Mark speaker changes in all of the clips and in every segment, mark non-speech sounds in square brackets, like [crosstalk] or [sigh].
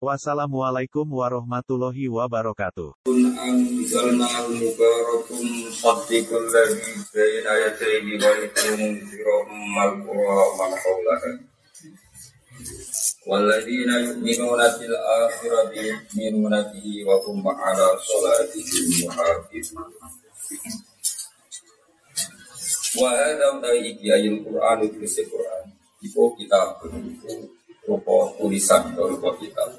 Speaker 1: Wassalamualaikum warahmatullahi wabarakatuh.
Speaker 2: Kun anzalna mubarakum saddiqul ladzi baina yadayhi wa litunzirum mal-qura wa man hawlaha. والذين يؤمنون بالآخرة يؤمنون به وهم على صلاتهم يحافظون وهذا utawi iki ayat Quran tulis Quran iku kitab rupa tulisan rupa kitab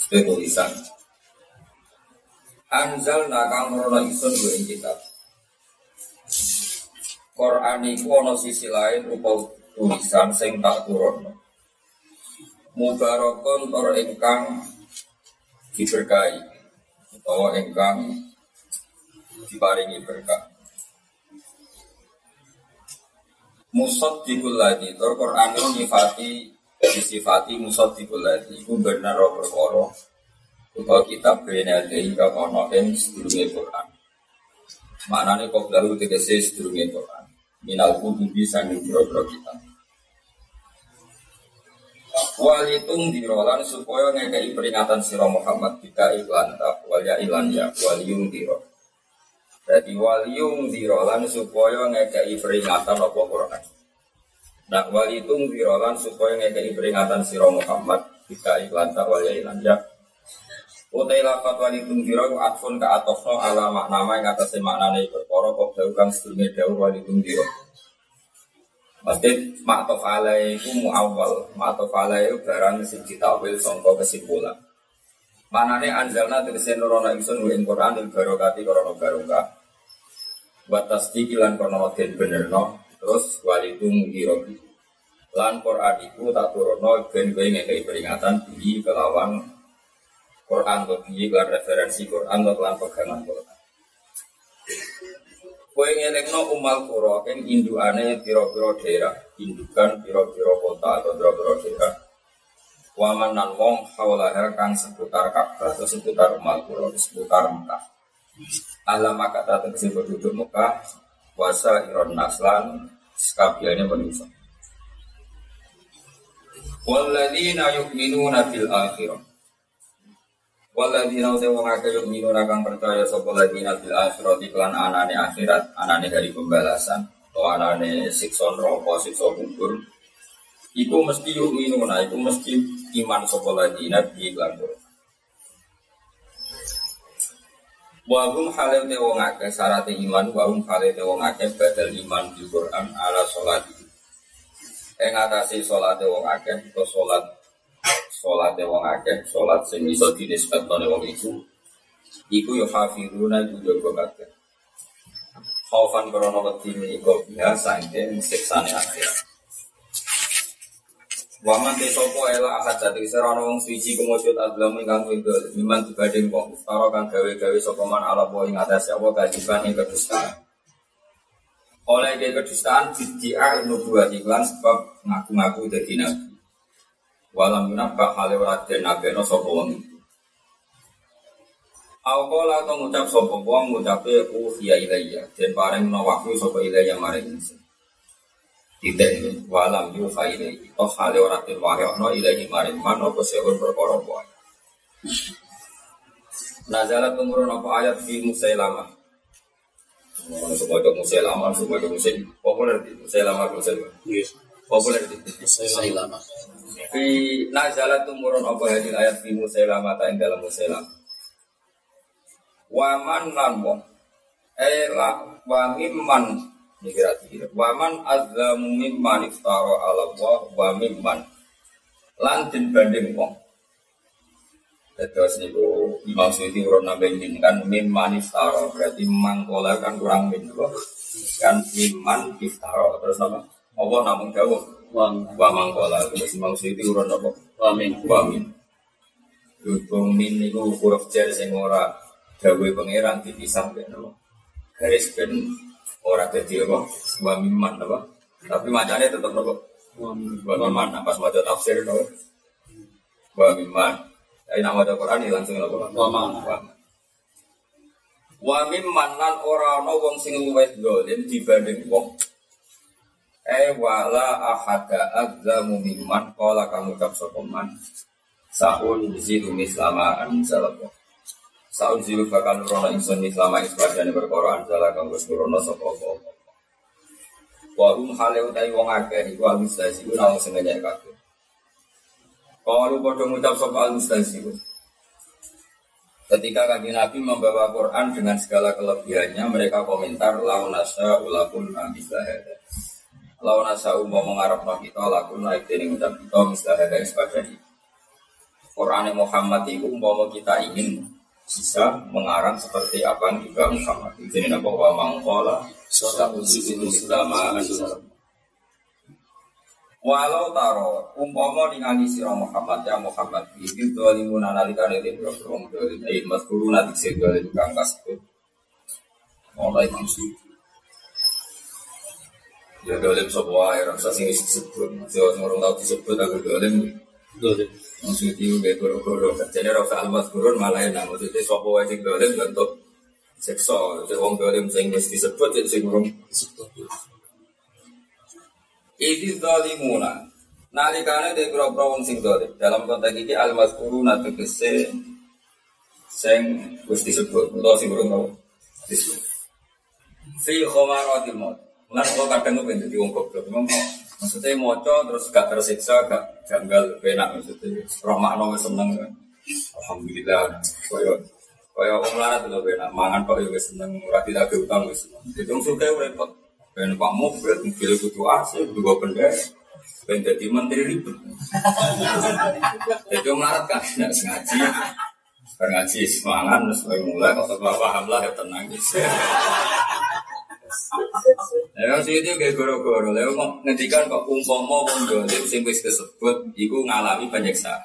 Speaker 2: sebagai tulisan Anzal nakang merono isun dua kitab. Quran iku ana sisi lain rupa tulisan sing tak turun Mubarakun tor ingkang diberkahi utawa ingkang diparingi berkah. Musad dikuladi, tor Quran itu nyifati disifati musad dikuladi, itu benar roh perkara utawa kitab bena hingga kono ing sedurunge Quran. Maknane kok lalu tegese sedurunge Quran. Minal kutubi sanging biro-biro kitab. Walitung dirolan supaya ngekei peringatan siro Muhammad jika iklan tak walya ilan ya waliung diro. Jadi waliung dirolan supaya ngekei peringatan apa Quran. Nah walitung dirolan supaya ngekei peringatan siro Muhammad jika iklan tak walya ilan ya. Utai lafat walitung diro atfun ke atofno ala makna yang atasnya maknanya berkoro kok jauh kang sedulnya jauh walitung diro. Maksudnya ma'tof alai itu mu'awwal Ma'tof alai itu barang sing ditawil songko kesimpulan Manane anjalna tegese nurono ingsun wa ing Quran il barokati krana barokah wa tasdiq lan krana den benerno terus walidu muhirobi lan Quran iku tak turono ben kowe ngekei peringatan bi kelawan Quran to bi lan referensi Quran to lan pegangan Quran Kowe ngelekno umal kura ing indukane pira-pira daerah, indukan pira-pira kota atau pira-pira daerah. Waman nan wong hawalaha kang seputar Ka'bah atau seputar umal kura, seputar Mekah. Alam maka datang ke penduduk Mekah, puasa iron naslan, sekabiannya manusia. Walladzina yu'minuna bil akhirah. Waladina utai wong akeh yuk minun akan percaya sapa ladina bil akhirat iklan anane akhirat, anane hari pembalasan, atau anane siksa neraka, siksa kubur. Iku mesti yuk minuna, iku mesti iman sapa ladina bi iklan Wahum halil te wong syarat iman wahum halil te wong badal iman di Quran ala sholat Ing atase salate wong akeh atau salat sholat wong akeh, sholat sing iso dinisbatkan wong iku, iku yo hafiruna iku jaga kabeh. Khaufan krono wedi siksane akhirat. Waman te sopo ela akad jati serana wong suci kemujud adlam ingkang wido miman dibanding wong ustara kang gawe-gawe sapa man ala wa ing atas apa kajiban ing kedustaan. Oleh ke kedustaan bid'ah nubuwah iklan sebab ngaku-ngaku dadi nabi. Walam yunabba hale ora den nabeno sapa wong iku. Awala atau ngucap sapa wong ngucape uhiya ilayya den paring no wahyu sapa ilayya maring ingsun. Tidak walam yuha ilayya toh hale ora den wahyu no maring man apa sehun perkara wae. Nazalat tumurun apa ayat fi Musailamah. Semua itu Musailamah, semua itu Musail populer di Musailamah, Musailamah. Populer di
Speaker 3: Musailamah.
Speaker 2: Fi nazalat tumurun apa hadil ayat fi Musailamah ta ing dalam Musailamah. Waman lan wong Ela wa mimman ini kira-kira Waman azlamu mimman iftara ala Allah wa mimman. Lan din banding wong. Terus niku Imam Suyuti urut nambah ini kan mimman iftara. Berarti mangkola kan kurang min kan mimman iftara. Terus apa? Apa namun jauh
Speaker 3: Wang
Speaker 2: wa mangkola. Terus Imam Suyuti urut apa?
Speaker 3: wamin
Speaker 2: Wa min. Dukung min niku huruf jar sing ora gawe pangeran dipisah ben garis ben ora dadi apa? Wa mimman apa? Tapi macamnya tetap apa? Wa mimman nah, pas maca tafsir apa? Wa mimman tapi nama Quran langsung apa? Wa mimman wa mimman lan ora ana wong sing luwih dolim dibanding wong. Eh wala ahada azzamu mimman Kala kamu cap sokoman Sa'un zilu mislama an zalabu Sa'un zilu bakal nurono insun mislama isbadani berkoro an zalabu Wes nurono sokobo Wahum hale utai wong akeh Iku al-mustahziku nawang sengaja kakek Kalau bodoh ngucap sop al-mustahziku Ketika kaki Nabi membawa Quran dengan segala kelebihannya, mereka komentar launasa ulakun amislah Lawan asa umum mengharap kita laku naik dari ucap kita misalnya dari sebagainya. Quran Muhammad itu umpama kita ingin bisa mengarang seperti apa yang juga Muhammad. Jadi apa wa mangkola satu sisi Islam Walau taro umpama ningali sira Muhammad ya Muhammad iki dolimun analikane de pro-pro dolim eh mas guru nanti sing dolim kang kasebut. Mulai Imam Ya dolim sopo wae rasa sing disebut. Yo ngurung tau disebut aku dolim. Dolim. Maksudnya gak goro-goro. Jadi rasa almas gurun malah enak. Maksudnya sopo wae sing dolim bentuk sekso. Jadi wong dolim sing wis disebut jadi sing disebut. Ini dolimuna. Nalikane de kira-kira wong sing dolim. Dalam konteks ini almas gurun atau kese sing wis disebut. Utawa sing ngurung disebut. Fi khomaratil maut. Mulai kalau kadang gue jadi wong memang maksudnya moco terus gak tersiksa, gak janggal, benak maksudnya. Roh makna seneng. Alhamdulillah, koyo koyo wong larat lho benak, mangan kok yo seneng, ora tidak utang wis seneng. Itu suka repot. Ben Pak mobil, mobil kudu AC, dua benda. Ben jadi menteri ribet. Jadi melarat kan, nggak sengaja. Ngaji semangat, mulai kalau paham lah ya tenang. Ya sih itu kayak goro-goro. Lalu ngendikan kok umpama wong dolim sing wis disebut iku ngalami penyiksaan.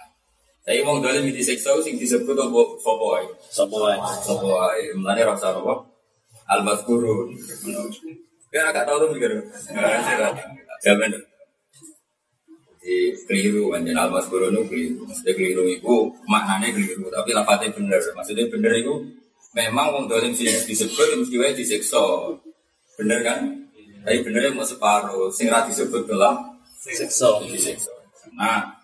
Speaker 2: Tapi wong dolim disiksa sing disebut apa sapa wae?
Speaker 3: Sapa wae?
Speaker 2: Sapa wae. Mulane apa? Al-Mazkurun. Ya agak tahu tuh mikir. Jamin. Di keliru kan jenal Al-Mazkurun itu keliru. Maksudnya keliru itu maknanya keliru, tapi lapatnya bener. Maksudnya bener itu memang wong dolim sing disebut mesti wae disiksa. Bener kan? Tapi benernya mau separuh. Sing ra disebut gelam.
Speaker 3: Siksa.
Speaker 2: Disiksa. Nah,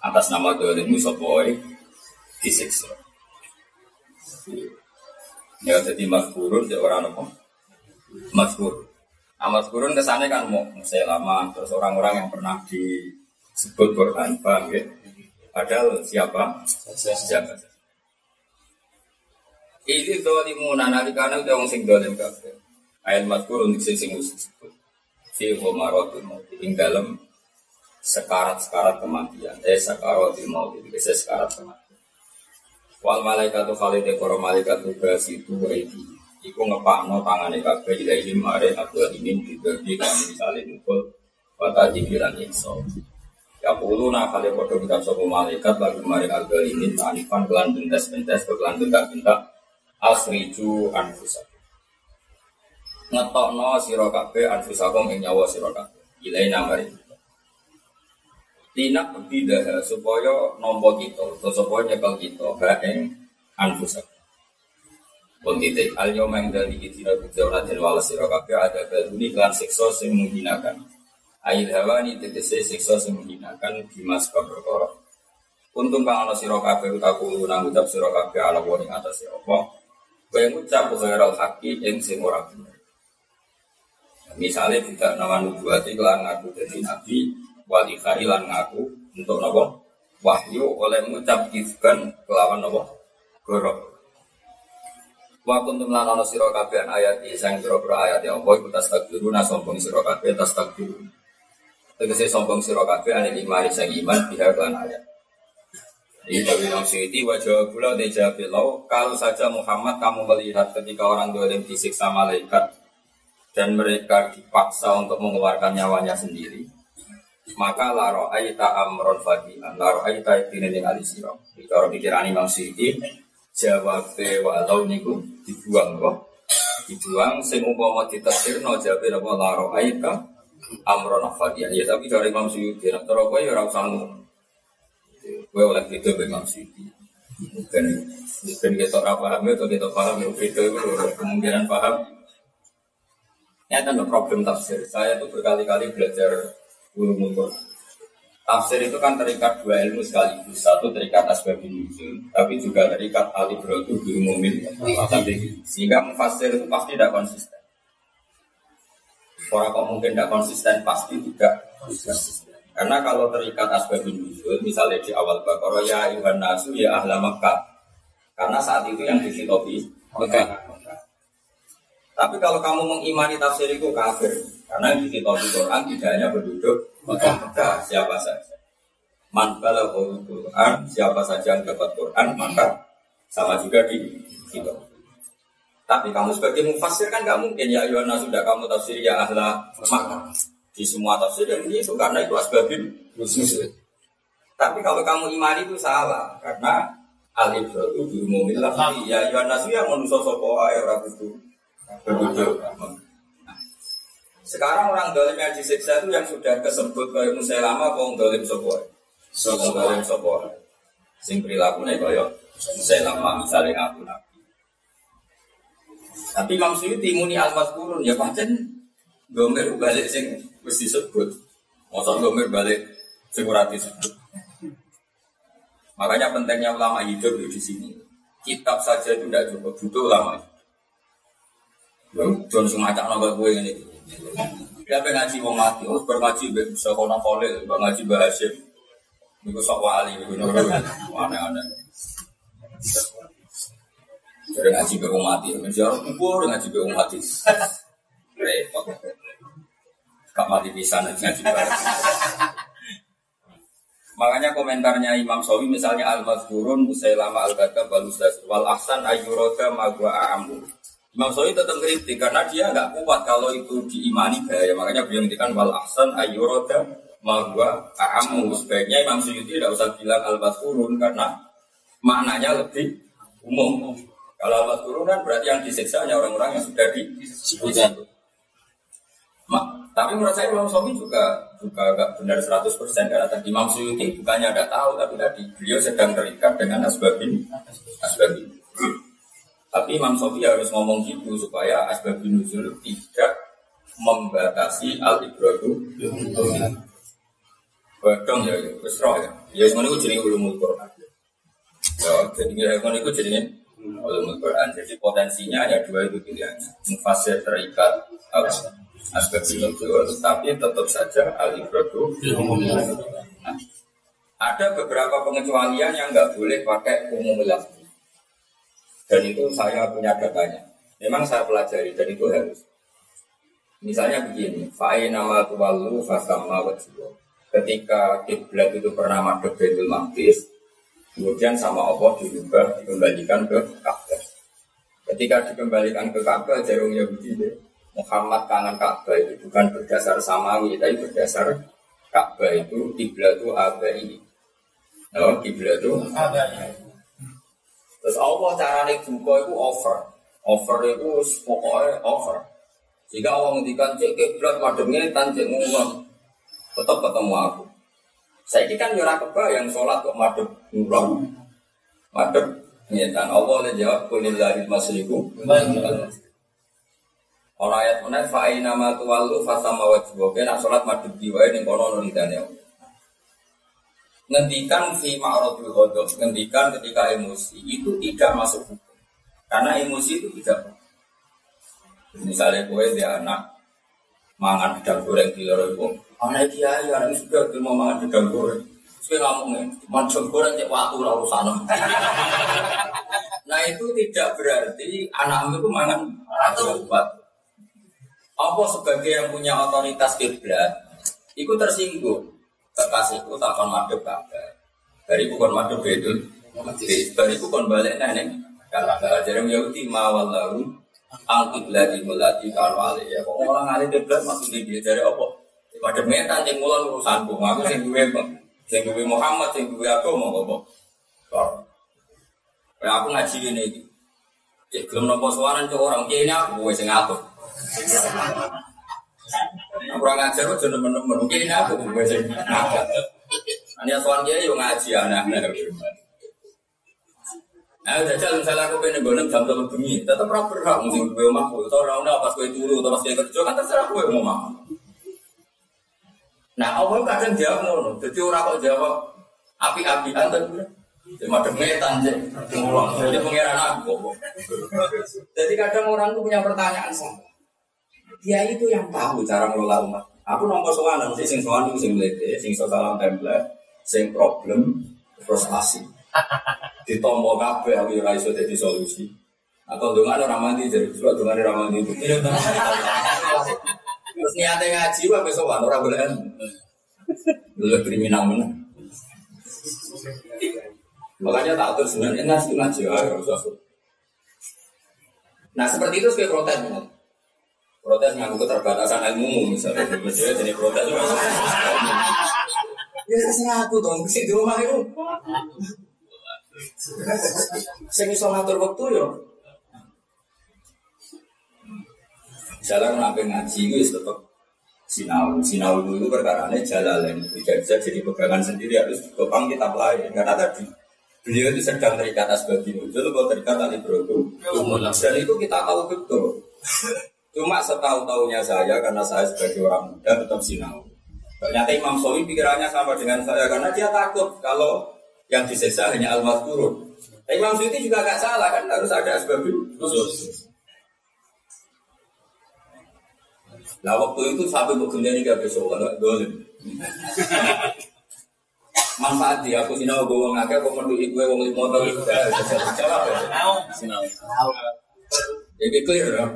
Speaker 2: atas nama ini sopoi disiksa. Ya jadi mazkurun ya orang apa? Mazkur. Nah, mazkurun kesannya kan mau saya lama terus orang-orang yang pernah disebut Quran paham ya? Padahal siapa? Siapa? Ini dolimuna nalikana udah wong sing dolim kabeh. Ayat mazkur untuk sing disebut. Fi homarotul maut ing dalam sekarat-sekarat kematian. Eh sekaratul maut itu sekarat kematian. Wal malaikat tu kali dekoro malaikat tu itu itu. Iku ngepakno tangane kabeh ilahi mare abdul imin dibagi kami misalnya mukul Wata jikiran inso Ya puluh nah kali kodoh kita sopo malaikat Lagi mari abdul imin Tanifan kelan bentes-bentes Kelan bentak-bentak Asriju anfusak ngetokno sira kabeh anfusakum ing nyawa sira kabeh. Ilaina mari. Tinak bidah supaya nompo kita atau supaya nyekel kita ha ing anfusakum. Pun titik al yawma ing dari kita bicara dan wala sira kabeh ada beruni kan siksa sing menghinakan. Ail hawani tegese siksa sing menghinakan dimas perkara. Untung kang ana sira kabeh utaku nang ucap sira kabeh ala wong ing atas apa? Kaya ngucap khairal haqi ing sing ora bener Misalnya tidak nama nubuati kelan ngaku jadi nabi, wali lan ngaku untuk nopo wahyu oleh mengucap kifkan kelawan nopo gorok. Wa kuntum lan ana sira kabeh ayat sang pira-pira ayat ya Allah iku tastakbiruna sombong sira kabeh tastakbirun. Tegese sombong sira kabeh ane imani sang iman biha ayat. Ini dari Imam Syuuti wajah pula dijawab kalau saja Muhammad kamu melihat ketika orang dolim disiksa malaikat dan mereka dipaksa untuk mengeluarkan nyawanya sendiri. Maka laro aita amron fadilan laro aita ini dengan alisiro bicara pikiran Imam Syiti jawab walau niku dibuang kok dibuang sing umpama ditafsirno jabe apa? Laro aika amron afadiyah ya tapi dari Imam Suyuti nek cara kowe ya ora usah kowe oleh itu Imam Suyuti. Bukan bukan kita ora paham atau kita paham itu kemungkinan paham ini ada problem tafsir saya tuh berkali-kali belajar ulumul Quran Tafsir itu kan terikat dua ilmu sekaligus. Satu terikat asbab nuzul, tapi juga terikat alibrotu diumumin. Sehingga mufasir itu pasti tidak konsisten. Orang kok mungkin tidak konsisten, pasti tidak konsisten. Karena kalau terikat asbab nuzul, misalnya di awal Baqarah ya Iwan Nasu ya Ahla Makkah. Karena saat itu yang dikitopi Mekah. Tapi kalau kamu mengimani tafsir itu kafir, karena di kitab Quran tidak hanya penduduk Mekah, siapa saja. Man Quran, siapa saja yang dapat Quran, maka sama juga di kitab. Tapi kamu sebagai mufasir kan nggak mungkin ya Yohana sudah kamu tafsir ya ahla maka di semua tafsir yang itu karena itu asbabin khusus. Tapi kalau kamu imani itu salah karena alif itu diumumin lah ya Yohana yang manusia sopo ya orang itu Sekarang orang dolim yang disiksa itu yang sudah kesebut kayak lama kong dolim sebuah. Wong dolim sebuah. Sing perilakunya kaya lama misalnya ngaku nabi. Tapi Imam Suyuti muni almas kurun ya pancen gomer balik sing wis disebut. Mosok gomer balik sing ora disebut. Makanya pentingnya ulama hidup di sini. Kitab saja itu tidak cukup, butuh ulama. Jangan semacam naga gue ini. Ya pengen ngaji wong mati, oh berngaji bisa kono kole, ngaji bahasim. Niku sok wali, aneh-aneh. Jadi ngaji be mati, menjauh kubur ngaji be mati. Repot. Kak mati bisa ngaji bahasim. Makanya komentarnya Imam Sawi misalnya Al-Mazkurun Musailama Al-Ghadab Wal Ahsan Ayyuroda Magwa A'amu Imam Syafi'i tetap kritik karena dia nggak kuat kalau itu diimani bahaya. Makanya beliau ngendikan wal ahsan ayyurada mahwa a'amu. Sebaiknya Imam Syafi'i tidak usah bilang al turun karena maknanya lebih umum. Kalau al turun kan berarti yang disiksa hanya orang-orang yang sudah di Ma, tapi menurut saya Imam Syafi'i juga juga agak benar 100% karena tadi Imam Suyuti bukannya ada tahu tapi tadi beliau sedang terikat dengan asbab ini. Tapi Imam Sofi harus ngomong gitu supaya asbab nuzul tidak membatasi al ibradu. Badong ya, roh ya. Ya semuanya itu jadi ulumul Quran. Ya, jadi ya itu jadi ulumul Quran. Jadi potensinya ada dua itu pilihan. Mufasir terikat asbab nuzul, tapi tetap saja al ibradu. Nah, ada beberapa pengecualian yang nggak boleh pakai umum lafzi. Dan itu saya punya datanya. Memang saya pelajari dan itu harus. Misalnya begini, fa'i nama tuwalu fasama wajibah. Ketika kiblat itu pernah madhep Baitul Maqdis, kemudian sama Allah diubah dikembalikan ke Ka'bah. Ketika dikembalikan ke Ka'bah, jarumnya begini, Muhammad kangen Ka'bah itu bukan berdasar samawi, tapi berdasar Ka'bah itu kiblat itu abai. Oh, itu abai. Terus Allah carane buka itu over. Over itu pokoknya over. Jika Allah ngendikan cek kiblat mademnya tanjek ngomong tetap ketemu aku. Saya ini kan nyurah yang sholat kok madem ngulon. Madem nyetan Allah le jawab kulillahi masriku. Orang ayat mana fa'ina ma tuwallu fasama wajhu. Oke nak sholat madem diwae ning kono nulidane Allah ngendikan fi ma'radul ghadab, ngendikan ketika emosi itu tidak masuk hukum. Karena emosi itu tidak Misalnya gue dia anak mangan gedang goreng di luar itu, anak kiai anak sudah mau mangan gedang goreng. Saya ngomongin, macam goreng cek waktu lalu sana. nah itu tidak berarti anak itu mangan atau buat. Apa sebagai yang punya otoritas kiblat, itu tersinggung kekasihku takon madhep kabeh. Dari bukan madhep itu. Dari bukan balik nenek. Kalau ajaran Yahudi mawal lalu angkiblati melati kalau alih ya. Kok orang alih kiblat maksudnya dia dari apa? Madhep metan yang mulan urusanku. Aku sing duwe sing duwe Muhammad sing duwe aku mau apa? Ya aku ngaji ini. Cek belum nopo suaran ke orang kiai ini aku gue sing. Nah, jadi aku. Ini kiai yo ngaji anak-anak. Nah, udah jalan misalnya jam tetap berhak mungkin gue omahku, atau ora udah pas gue pas gue kerja kan terserah gue mau. Nah, kadang dia jadi orang jawab api-apian. Jadi kok. Jadi kadang orang tuh punya pertanyaan sama. Dia itu yang tahu cara ngelola umat. Aku nomor soalan sih, sing itu sing melete, sing salam template, sing problem, frustasi. [laughs] Ditompo kabeh aku ora iso dadi solusi. Atau dengan orang mandi jadi surat dengan orang mandi itu. Terus niatnya ngaji wae besok orang boleh. Lu kriminal mana? Makanya tak atur sebenarnya ngaji ngaji ya Nah seperti itu sebagai protes ya. Protes ngaku keterbatasan ilmu misalnya, misalnya jadi protes. Ya terserah aku dong, sih di rumah itu. Saya bisa ngatur waktu ya. Misalnya kenapa ngaji itu tetap sinau, sinau dulu perkara ini jalan tidak bisa jadi pegangan sendiri harus ditopang kita lain karena tadi Beliau itu sedang terikat asbabi nuzul atau terikat tali berotu. Dan itu kita tahu betul. Cuma setahu-tahunya saya karena saya sebagai orang muda tetap sinau. Ternyata Imam Sawi pikirannya sama dengan saya karena dia takut kalau yang disesa hanya al turun. Imam Sawi juga agak salah kan harus ada asbabi khusus. Nah waktu itu sampai bekerja nih gak besok kalau dolim manfaat dia aku sinau gue wong akeh kok mendu gue wong limo to jawab ya sinau jadi clear ya?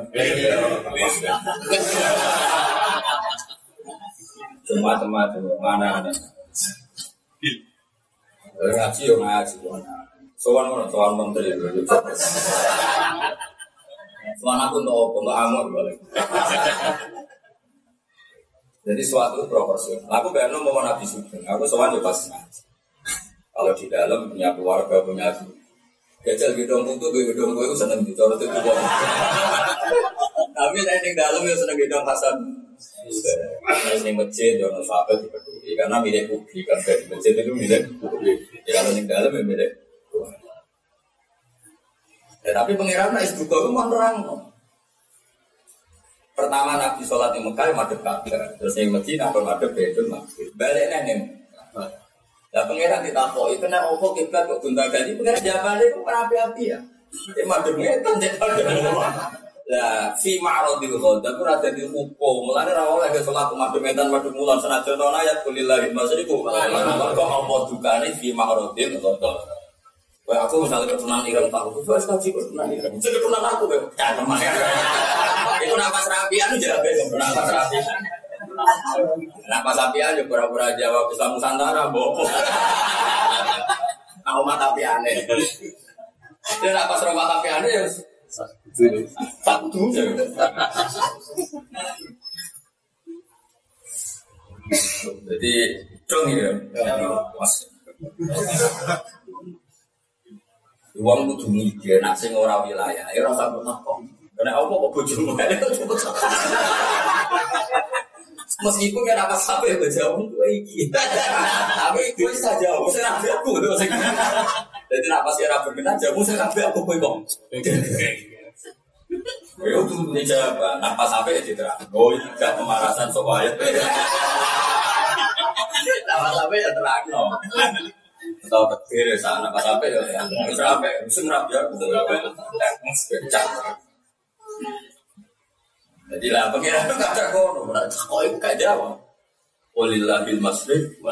Speaker 2: Cuma cuma mana ada? Ngaji yo ngaji sowan mana? Sowan menteri sowan aku untuk apa? Untuk amor balik. Jadi suatu proporsional. Aku bayar mau Nabi Sugeng. Aku soal juga pas Kalau di dalam punya keluarga, punya. Jajal gedong itu, gedong gue itu seneng. Kalau itu Tapi yang dalam ya seneng gedong Hasan. Nah, ini masjid, jangan sahabat dipeduli. Karena milik publik kan dari masjid itu milik publik. Ya kalau yang dalam ya milik. Ya, tapi pengiran itu juga mau orang. Pertama Nabi sholat di Mekah madep Ka'bah, terus yang Medina kalau madep Baitul Maqdis. Balik neng. Lah pangeran ditakoi, kena opo kiblat kok gunta ganti, pangeran jawaban itu kan api-api ya. Ini madep ngetan jadi Lah, fi ma'radil ghadab ora dadi hukum. Mulane ra oleh ke salat madhep medan madhep mulan senajan ana ayat kulillahi masriku. Kok apa dukane fi ma'radil ghadab. Wah aku misalnya ketunan ireng tahu, terus kaji ketunan ireng. Jadi ketunan aku cakep mah. Itu napas rapian aja be, napas Napas rapian juga pura-pura jawab Islam Nusantara, bobo. Aku mata aneh. Dia napas rumah tapi aneh ya. Satu. Jadi dong ya. Uang kudu mikir, nak sing ora wilayah, ya ora usah kok. Karena apa kok bojomu [laughs] Meskipun kan apa sampai berjauh gue iki. Tapi gue bisa jauh, saya nabi aku tuh. Jadi apa sih rapi berkenan jauh, saya nabi aku gue kok. Ya itu ini jawab, napa sampai di terang. Oh ini gak pemarasan soal ayat. Napa sampai ya terang atau tekbir ya sana pas sampai ya harus sampai musim rapi ya betul pecah jadi lah pengiran itu kata kono. Kok itu gak jawab. Walillahil masrik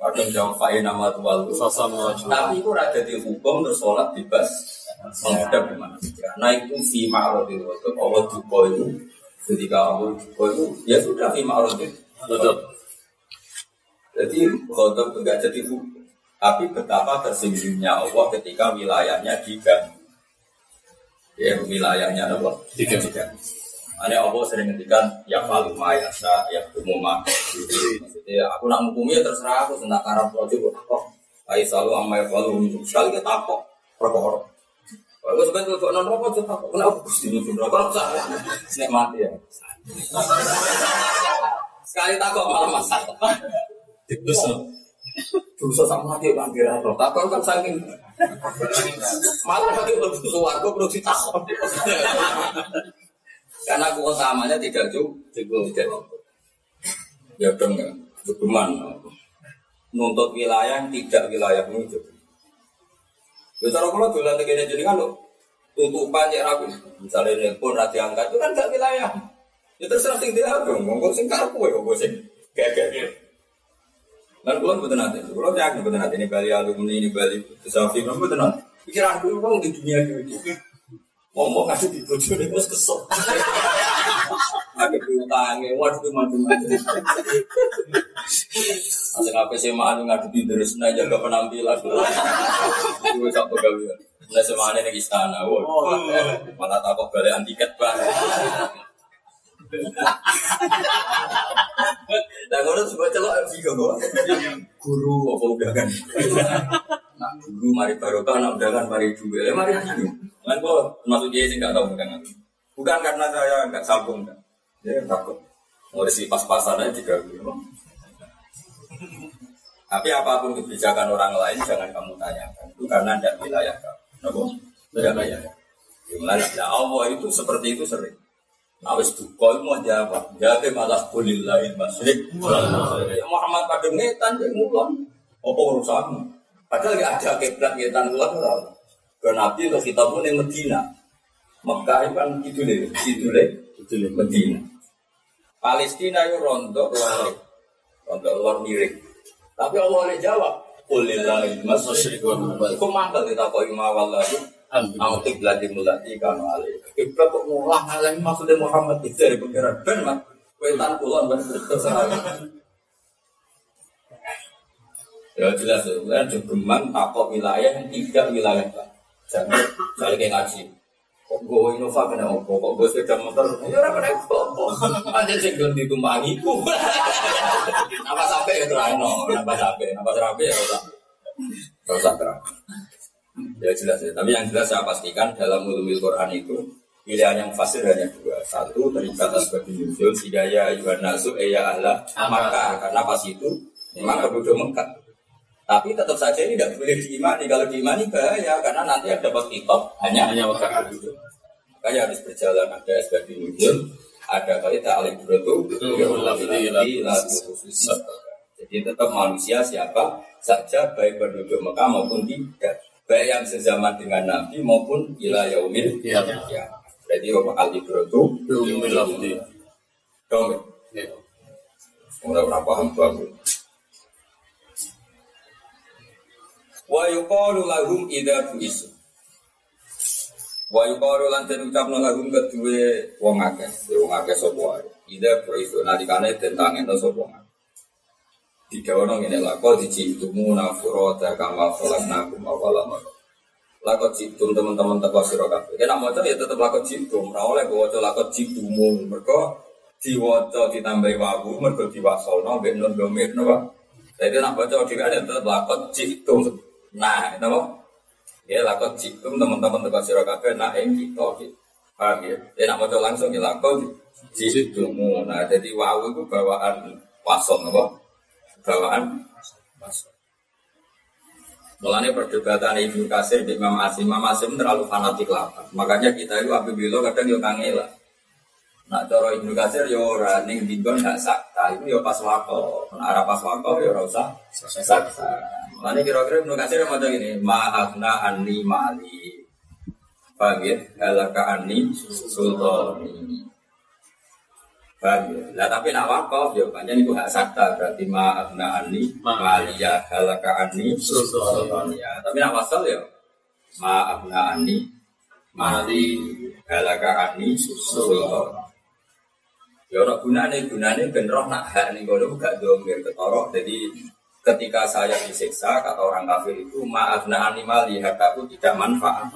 Speaker 2: Kadang jawab fa'i nama tuwal Tapi itu ada di hukum terus sholat bebas. Menghadap di mana? Karena itu fi ma'arodil Allah duko itu Ketika Allah duko itu Ya sudah fi ma'arodil Betul. Jadi khotob itu nggak jadi hukum. Tapi betapa tersinggungnya Allah ketika wilayahnya diganti. Ya wilayahnya Allah diganti. Ada Allah sering ngendikan ya falu mayasa ya umuma. Maksudnya aku nak hukumi ya terserah aku tentang karab rojo kok. Ayo selalu amma ya falu sekali kita kok perkara. Kalau sebenarnya tuh non rokok tuh takut kenapa gusti nyusun rokok saya nek mati ya. Sekali takut malah masalah. Terus dosa sama mati panggil roh. Takut kan saking malah lagi lebih suwargo perlu. Karena keutamanya tidak cukup, tidak cukup. Ya dong ya, cukuman nuntut wilayah tidak wilayah itu. Ya cara kalau dolan jadi kan lo tutupan ya rapi. Misalnya nelpon ra diangkat itu kan gak wilayah. Ya terserah sing dia dong, monggo sing karepku ya monggo sing gak-gak. Dan kalau betul nanti, kalau yakin betul nanti ini Bali alumni ini Bali Safi, betul nanti. Pikiran aku orang di dunia ini, ngomong ngasih di bojo ini terus kesel. Ada piutangnya, waduh macam-macam. Asal apa sih mah anu ngadepi terus nah jaga penampilan. Gue tak pegawai. Nah semuanya di istana, wah. Malah takut balik tiket banget. Nah, kalau sebuah celok juga kok. Guru apa udah kan? Nah, guru mari barokah, udah kan mari juga. Ya mari lagi. Kan kok masuk dia sih nggak tahu bukan Bukan karena saya nggak sambung kan. Ya takut. Disi pas-pasan aja juga. Tapi apa pun kebijakan orang lain jangan kamu tanyakan. Itu karena tidak wilayah kamu. Kenapa? Tidak wilayah. Gimana? Allah itu seperti itu sering. Nah, wis duka mau jawab. Jawab malah kulillahi masyrik. Ya Muhammad pada ngetan ya mulon. Apa urusanmu? Padahal gak ada kiblat ngetan mulon ora. Ke Nabi ke kita pun yang Medina. Mekah itu kan deh, deh, gitu deh Medina. Palestina itu rontok luar, rontok luar miring. Tapi Allah boleh jawab. Kulillahi masyrik. Kok mangkel ditakoi mawal lagi. Aku kiblat dimulati kamu alih. Kiblat kok mulah alih maksudnya Muhammad itu dari pengiran ben mak. Kuentan kulon ben. Ya jelas ya, kan jogeman takut wilayah yang tidak wilayah kan. Jangan saya kayak ngaji. Kok gue Innova kena opo, kok gue sepeda motor, ya orang kena opo. Aja sing gue ditumpangi. Apa sampai ya terano, apa sampai, apa sampai ya usah, usah terang. Ya jelas ya. Tapi yang jelas saya pastikan dalam ulumil Quran itu pilihan yang fasir hanya dua. Satu terikat sebagai nuzul hidayah ayuhan nasu eya Allah maka karena pas itu memang penduduk Mekah. Tapi tetap saja ini tidak boleh diimani. Kalau diimani bahaya karena nanti ada dapat kitab hanya hanya Mekah penduduk. Makanya harus berjalan ada sebagai nuzul, ada kali ta'alim berutu, jadi tetap manusia siapa saja baik penduduk Mekah maupun tidak baik yang sezaman dengan Nabi maupun ila yaumil ya. Berarti apa al ibrotu yaumil lafzi. Dong. Ora ora paham bagus. Wa yuqalu lahum idza bu'isu. Wa yuqalu lan den ucapno lahum kedue wong akeh, wong akeh sapa wae. Idza bu'isu nalikane tentang ento sapa wae. Didawono ngene lako diciptumu nafurata kama khalaqnakum awala marrah. Lakot jitum teman-teman teko sira kabeh. Nek maca ya tetep lakot jitum, ora oleh waca lakot jitumu. Mergo diwaca ditambahi wawu mergo diwasolno mbek nun domir napa. Jadi nak baca dhewe ada tetep lakot jitum. Nah, napa? Ya lakot jitum teman-teman teko sira kabeh nah ing kita iki. Paham ya? Ya nak maca langsung ya lakot jitumu. Nah, jadi wawu itu bawaan wasol napa? Bawaan masuk. Mulanya perdebatan Ibnu Kasir di Imam Asim, Imam Asim terlalu fanatik lah. Makanya kita itu apabila kadang yo kangela. Nak cara Ibnu Kasir yo ora ning dinggon gak sakta, itu yo pas wako. Nah, arah pas wako yo ora usah sakta. Mulanya kira-kira Ibnu Kasir mau gini, ma'afna anni mali. Paham ya? Halaka anni sultani. Paham ya? Nah tapi nak wakaf ya banyak itu hak sakta berarti ma'abna ani maliyah halaka ani sultaniya. Tapi nak wasal ya ma'abna ani mali halaka ani sultaniya. Ya ora gunane gunane ben roh nak hak ning kono gak domir ketorok. Jadi ketika saya disiksa kata orang kafir itu ma'abna ani mali hakaku tidak manfaat.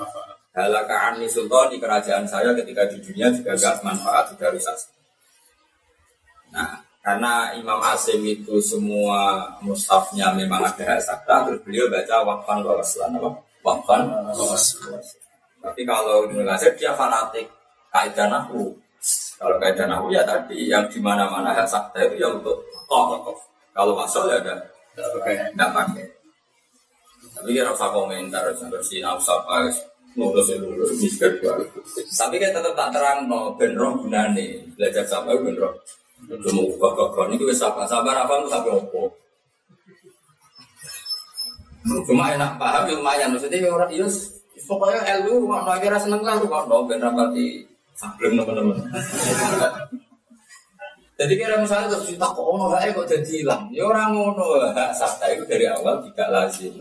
Speaker 2: Halaka ani sultani kerajaan saya ketika di dunia juga gak manfaat sudah rusak. Nah, karena Imam Asim itu semua mushafnya memang ada sakta, terus beliau baca wakfan wa waslan apa? Wakfan. Tapi kalau Ibnu Qasir dia fanatik kaidah nahu. Kalau kaidah nahu ya tadi yang di mana-mana sakta itu ya untuk tokoh. Kalau masuk ya ada tidak pakai. Tapi kira usah komentar, bersih nafsu apa, lulus ya lulus, miskin Tapi kan tetap tak terang no, benro gunane belajar sama benro. Cuma kok ini kita sabar sabar apa lu sampai opo. Cuma enak paham ya lumayan, maksudnya ya orang itu pokoknya ilmu no kira seneng lah kok no ben rapati sableng teman-teman. Jadi kira misalnya terus kita kok ono gak kok jadi hilang. Ya orang ngono hak sakta itu dari awal tidak lazim.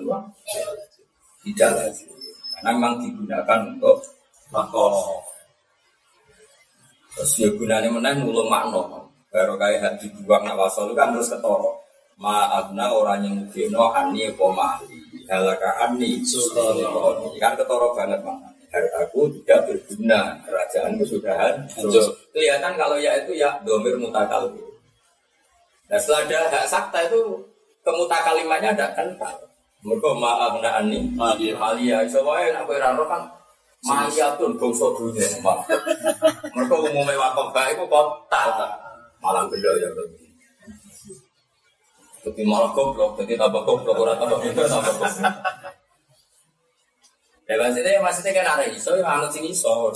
Speaker 2: Tidak lazim. Karena memang digunakan untuk makro. Terus ya gunanya menang mulu makno. Baru kayak hak dibuang nak wasol kan terus ketoro. Maafna orang yang mungkin ani mali. Halaka ani Kan ketoro banget makna hartaku tidak berguna. Kerajaan kesudahan hancur. Kelihatan kalau ya itu ya domir mutakal. Nah setelah ada hak sakta itu kemutakalimannya ada kental. Mereka maaf nak ani malia. soalnya nak berano kan Maliatun bangsa dunia Mereka umumnya wakaf baik itu kota Malang beda ya Tapi malah goblok, jadi tambah goblok, orang tambah pintar, tambah goblok Ya maksudnya maksudnya kan ada iso yang anut sing iso.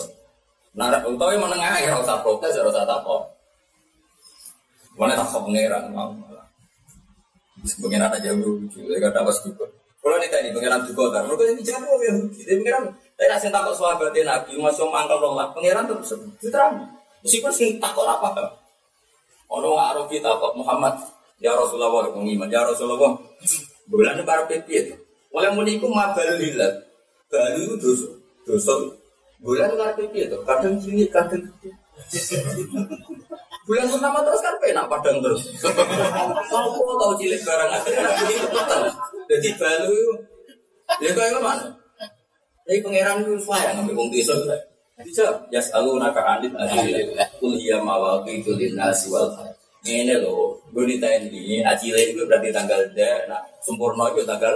Speaker 2: Nara utawi menengah ya rasa protes ya rasa apa. Mana tak kau pangeran mau. Pangeran aja lucu, ya kata pas juga. Kalau nih tadi pangeran juga kan, mereka yang dijawab ya. Jadi pangeran, saya nasi takut sahabat nabi, masuk mangkal nolak. Pangeran terus diterang. Meskipun sing takut apa? Ono kita kok Muhammad, ya Rasulullah, pengiman, ya Rasulullah. Bulan para itu. Oleh muniku mabalillah, Baru itu dosa. Dosa. Bulan nggak pipi itu. Kadang cilik, kadang. Bulan pertama terus kan penak padang terus. Kok tahu cilik barang akhirnya itu Jadi baru itu. Ya kau mana? Jadi pangeran itu sayang ngambil wong. Bisa ya selalu naka anit adil. Kuliah mawaki itu linasi wal ini loh, gue ditanya ini, acile itu berarti tanggal D, nah sempurna itu tanggal,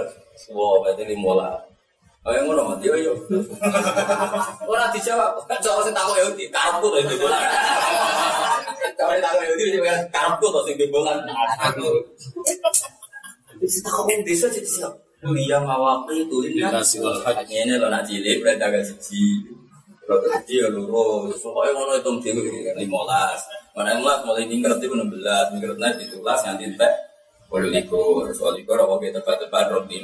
Speaker 2: wow berarti lima Oh yang ngono mati yo yo. Ora dijawab. Cok sing takok yo di karepku to iki bola. Cok sing takok yo di karepku to sing bola. Aku. Wis takok wong desa jadi siap. Kuliah mawaki itu ini ini lo nak cilik berarti agak siji. Kalau kecil ya loro, pokoknya ngono itu mesti lima belas. Mana yang mulai belas, ngerti nanti tulas nanti teh. Kalau likur, soal likur apa kita tepat-tepat roti,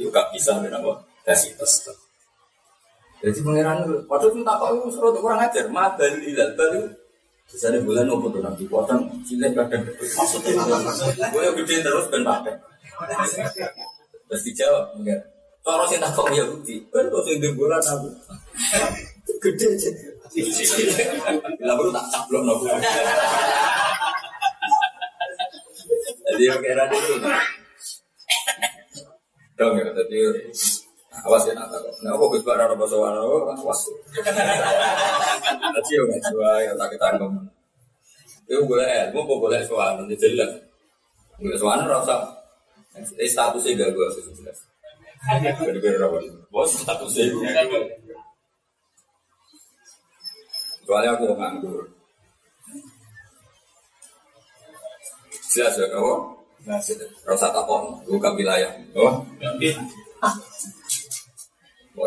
Speaker 2: itu gak bisa kenapa? kasih tes. Jadi pangeran waktu itu tak tahu suruh kurang ajar, mah dari hilal baru bisa ada bulan nopo tuh nanti potong cilik kadang maksudnya gue gede terus ben pakai. Terus dijawab enggak. Cara sing tak kok ya bukti, kan tuh sing bulan aku. Gede aja. Bila baru tak caplok nopo. Jadi oke rada itu. Dong ya, tadi Awas ya nak Nah, aku gus soal awas. Yo nggak jual yang tak kita. Itu boleh ilmu, boleh soal nanti jelas. Boleh soal rasa. Eh statusnya gak gue jelas. Bener-bener apa? Bos statusnya. Soalnya aku nganggur. Jelas ya kau? Rasa tapon, buka wilayah. Oh,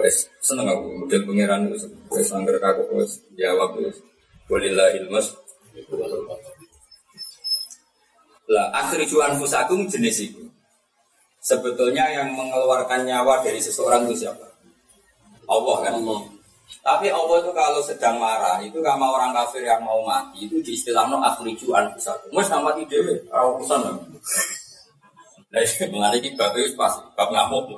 Speaker 2: Wes seneng aku model pangeran wes wes angker kaku wes jawab wes bolehlah ilmus. Lah akhir juan fusakum jenis itu. Sebetulnya yang mengeluarkan nyawa dari seseorang itu siapa? Allah kan. Allah. Tapi Allah itu kalau sedang marah itu sama orang kafir yang mau mati itu diistilahkan akhir juan fusakum. Mas sama mati dewe, urusan. Nah, [laughs] mengenai ini bab itu pas, bab ngamuk. [laughs]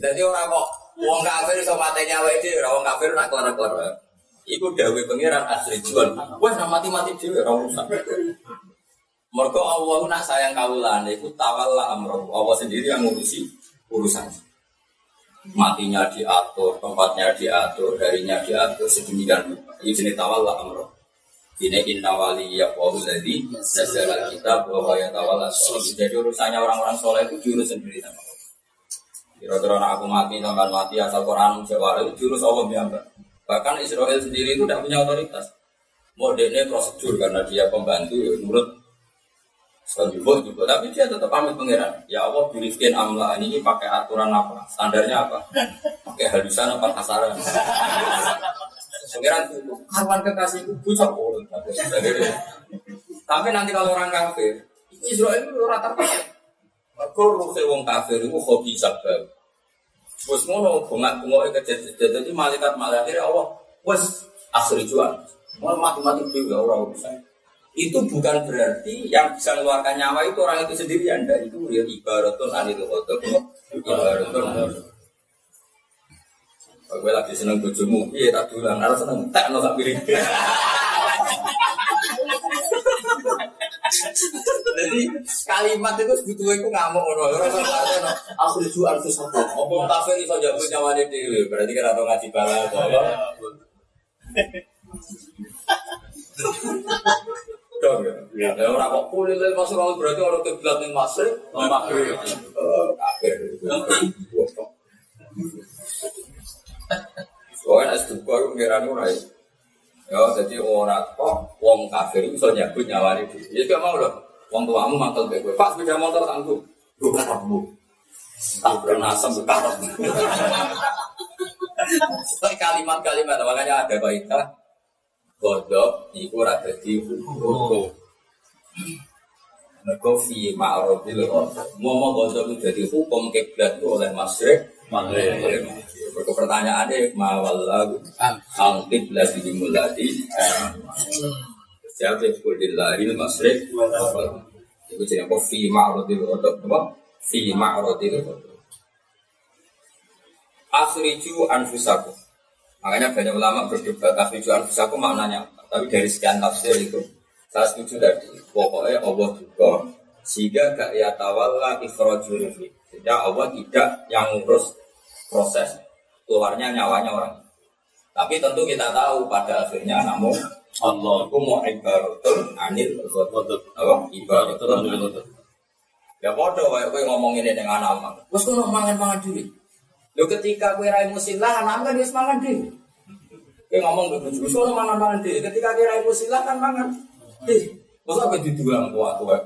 Speaker 2: Jadi orang kok wong kafir iso mateni awake dhewe, wong kafir nak kelar-kelar. Iku dawuh pangeran asri jual. Wes nak mati-mati dhewe ora urusan. Mergo Allah nak sayang kawulane iku tawalla amro. Allah sendiri yang ngurusi urusan. Matinya diatur, tempatnya diatur, harinya diatur sedemikian rupa. Ini jenis tawalla amro. Ini inna wali ya wahul ladhi Nasjala kita bahwa ya tawala Jadi urusannya orang-orang soleh itu jurus sendiri sama Kira-kira aku mati, sampai mati asal Quran Jawa itu jurus Allah biamba. Bahkan Israel sendiri itu tidak punya otoritas. Mau prosedur karena dia pembantu ya menurut Sekalipun juga, tapi dia tetap pamit pangeran. Ya Allah, birifkin amla ini pakai aturan apa? Standarnya apa? Pakai halusan apa kasaran? Pangeran itu, kawan kekasihku bucok Tapi nanti kalau orang kafir, Israel itu rata rata. Mereka ruhe wong kafir itu hobi sabab. Wes ngono bengak-bengok kejadian jadi malaikat malaikat Allah wes akhir jual. Mau mati-mati juga orang urusan itu bukan berarti yang bisa mengeluarkan nyawa itu orang itu sendiri. Anda itu ya ibaratun anil khotok ibaratun. Gue lagi seneng bojomu. Iya tak dulang. Harus seneng. Tak no tak pilih. Jadi kalimat itu sebetulnya itu ngamuk orang orang aku lucu harus satu ngomong kafir itu jago nyawa dia berarti kan atau ngaji bala [laughs] dong ya. Ya ora kok kulit masuk kalau berarti orang kiblat ning masrik, maghrib. Kafir. Soalnya es duka itu ngiran ora ya. Ya jadi orang kok wong kafir iso nyabut nyawani dhewe. Ya gak mau loh. Wong tuamu mantel kowe. Pas sepeda motor tangguh. Lu karepmu. Tak pernah asam karepmu. [laughs] Kalimat-kalimat makanya ada kaidah Godok iku ora dadi hukum. Mergo fi ma'rudil Mau godok itu jadi hukum kiblat oleh masyrik Maghrib. Mergo pertanyaannya mawallahu ang kiblat dimulati. Siapa yang kulillahil masyrik Itu jadi apa fi ma'rudil godok apa? Fi ma'rudil godok. Akhriju anfusakum Makanya banyak ulama berdebat jual aku maknanya Tapi dari sekian tafsir itu saya setuju tadi. Pokoknya Allah juga sehingga gak ya tawalla ikhrajul Sehingga Allah tidak yang ngurus proses keluarnya nyawanya orang. Tapi tentu kita tahu pada akhirnya namun Allah itu mau ibaratun anil apa ibaratun anil Ya bodoh kayak gue ngomong ini dengan nama. Terus gue mangan mangan dulu. Lo ketika kue rai musilah, anak kan dia semangat deh. Kue ngomong ke bujuk, soalnya mangan mangan deh. Ketika kue rai musilah kan mangan deh. Masa apa di dua kuat kuat.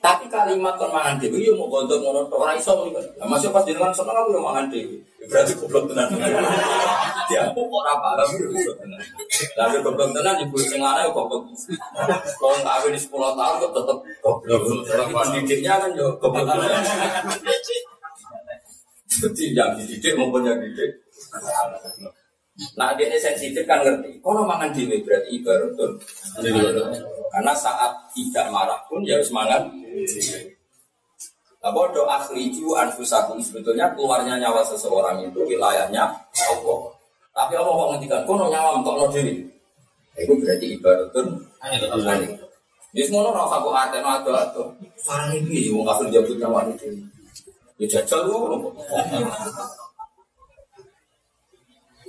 Speaker 2: Tapi kalimat kon mangan deh, iya mau gondok ngono orang iso nih kan. Nah, masih pas dengan seneng aku yang mangan deh. Berarti goblok tenan. [laughs] Dia mau ora paham goblok tenan. Tapi goblok tenan ibu sing lanang goblok. Kalau kawin 10 tahun kok goblok. Pendidiknya kan yo goblok. Jadi yang dididik maupun yang dididik. Nah dia sensitif kan ngerti. Kalau makan dewi berarti ibarat. Karena saat tidak marah pun ya harus mangan. Nah bodoh akhriju anfusakum sebetulnya keluarnya nyawa seseorang itu wilayahnya Allah. Tapi Allah mau ngendikan kono nyawa untuk no diri. Itu berarti ibarat. Di semua orang aku ada atau atau. Ini mau kafir jabut nyawa itu. Ya jajal lu.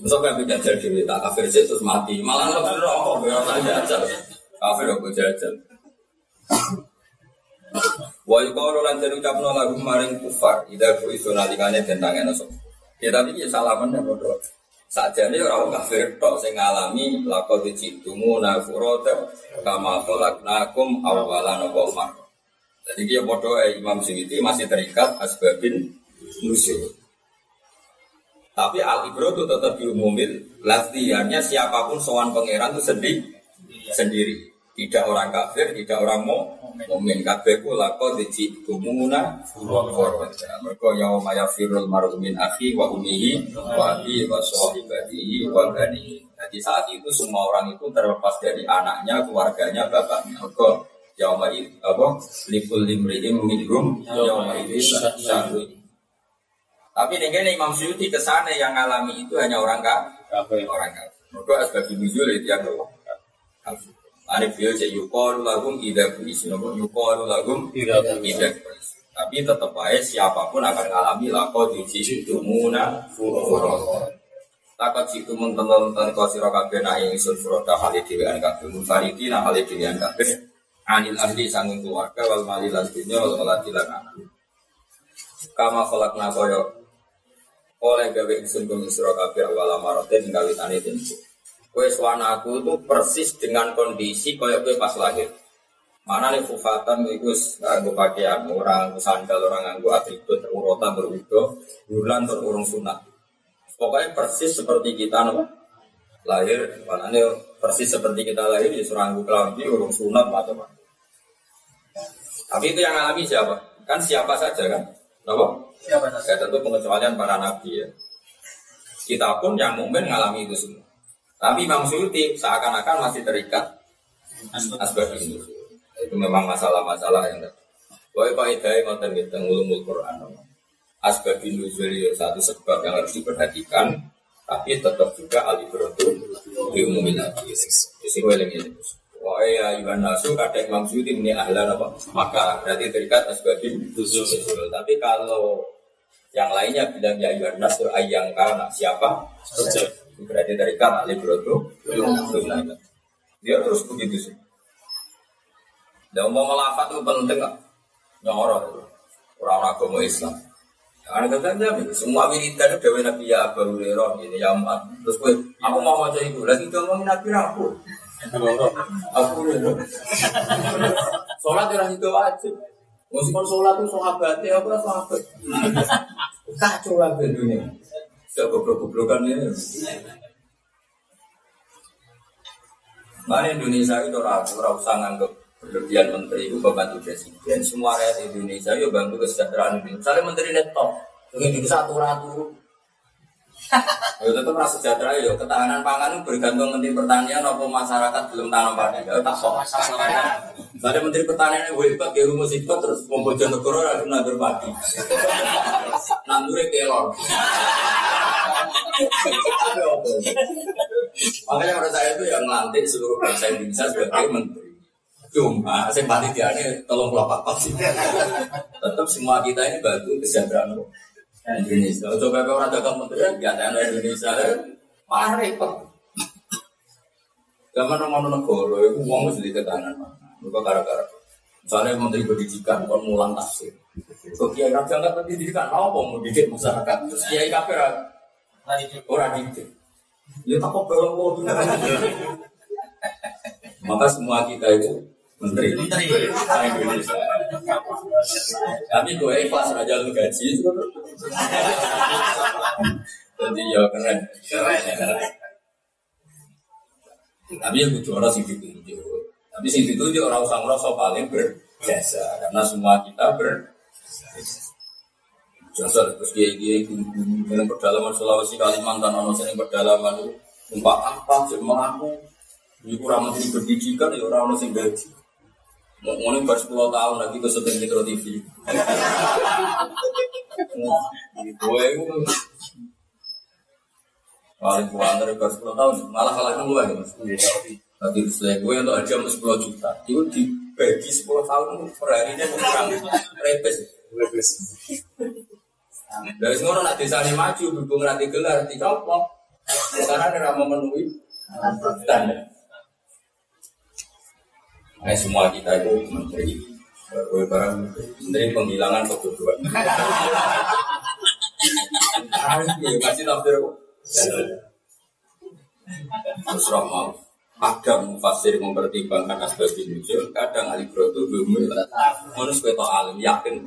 Speaker 2: Masa kan jajal diri tak kafir sih terus mati. Malah lebih rokok ya tak jajal. Kafir aku jajal. Wa yuqalu lan den ucapno lagu maring kufar ida ku nalikane tentang enosok. Ya tapi ya salaman ya bodoh. Sajane ora kafir tok sing ngalami lakon dicitumu nafurata kama khalaqnakum awalan wa jadi dia bodoh Imam Syuuti masih terikat asbabin nusyur. Tapi al ibro itu tetap diumumin. Latihannya siapa pun sowan pangeran itu sendiri, sendiri. Tidak orang kafir, tidak orang mau Mumin kafir ku lako dici tumuna Mereka yaum firul marumin akhi wa umihi wa abi wa sahibatihi wa bani. Jadi saat itu semua orang itu terlepas dari anaknya, keluarganya, bapaknya. Mereka yauma itu apa? Likul limriim minhum yauma itu syahru tapi dengan Imam Syuuti ke sana yang alami itu hanya orang kafir orang kafir mereka sebagai nuzul itu yang kafir Ani beliau cek yukor lagum ida kuis, nopo yukor lagum ida kuis. Tapi tetap aja siapa pun akan mengalami lako di situ muna furota. Takut situ mentelan tentang kau sirakabe na yang isun furota hal itu dengan kafe mufariti na itu dengan kafe anil ahli sanging keluarga wal mali lan dunya wal waladi lan anak. Kama kolak nakoyo oleh gawe ingsun isra kabeh awal marote tentu. Kowe suwana aku itu persis dengan kondisi koyo kowe pas lahir. Mana nih fufatan itu nganggo pakaian orang sandal orang nganggo atribut urutan berwudo bulan berurung sunat. Pokoknya persis seperti kita no? Lahir, mana nih persis seperti kita lahir di seranggu kelambi urung sunat macam macam. Tapi itu yang alami siapa? Kan siapa saja kan? Kenapa?
Speaker 3: Siapa saja?
Speaker 2: Ya tentu pengecualian para nabi ya. Kita pun yang mungkin mengalami itu semua. Tapi Imam Suyuti seakan-akan masih terikat asbab ini. Itu memang masalah-masalah yang Pokoknya Pak Hidayah ngoten kita ngulumul Quran. Asbab nuzul ya satu sebab yang harus diperhatikan, tapi tetap juga alibratu diumumin lagi. Jadi gue ini. Wah ya Iwan Nasu kadang Imam Suyuti ini ahlan apa? Maka berarti terikat asbabin. Tapi kalau yang lainnya bilang ya Iwan Nasu ayang karena siapa? Berarti terikat alibratu diumumin Dia terus begitu sih. Dan mau melafat itu penting nggak? Nyoro itu. Orang agama Islam. Karena katanya semua wiridan itu dewi Nabi ya Abu Hurairah ini ya Amat. Terus gue, aku mau baca itu. Lagi ngomongin Nabi aku. Aku Hurairah. Sholat orang itu wajib. Meskipun sholat itu sahabatnya apa sahabat. Kacau lah dunia. Gak goblok-goblokan ini. Mana Indonesia itu ragu sangat berlebihan menteri itu membantu presiden. Semua rakyat Indonesia itu bantu kesejahteraan ini. Misalnya menteri netok, begitu satu ratu. Ya tetap rasa sejahtera ya ketahanan pangan itu bergantung menteri pertanian apa masyarakat belum tanam padi. Ya tak sok. Misalnya menteri pertanian itu hebat ya rumus itu terus membojo negara harus nandur padi. [laughs] Nandure kelor. Makanya menurut saya itu yang melantik seluruh bangsa Indonesia sebagai menteri. Cuma saya panitia ini tolong puluh apa sih. Tetap semua kita ini bantu kesejahteraan Indonesia. Coba kalau ya ada Indonesia malah repot. Zaman nomor negara itu uang mesti ditekankan. Lupa gara-gara. Misalnya menteri pendidikan kon mulang tafsir. Kok kiai raja nggak pendidikan apa mau didik masyarakat? Terus kiai kafir orang didik. Ya tak kok belum Maka semua kita itu menteri
Speaker 3: Menteri.
Speaker 2: Indonesia. Tapi gue ikhlas aja lu gaji. Jadi ya keren. Tapi ya kudu orang sing ditunjuk. Tapi sing ditunjuk orang usah ngerasa paling berjasa karena semua kita ber jasa terus dia dia dengan pedalaman Sulawesi Kalimantan ono sing pedalaman itu umpak apa sih mengaku ini kurang menteri pendidikan ya orang ono sing gaji mau ngomongin baru 10 tahun lagi ke syuting Metro TV gue itu paling kuat dari baru 10 tahun malah kalah kan gue mas. Tadi setelah gue untuk aja 10 juta. Itu dibagi 10 tahun per harinya kurang repes.
Speaker 4: Lebih.
Speaker 2: dari semua nak desa ini maju berhubung nanti gelar dicopot. Karena ada memenuhi standar Nah, semua kita itu menteri. Gue barang menteri penghilangan kebodohan Ya kasih tafsir Terus mau. Kadang mufasir mempertimbangkan asbab nuzul, kadang ahli itu belum Menurut sebagai alim yakin.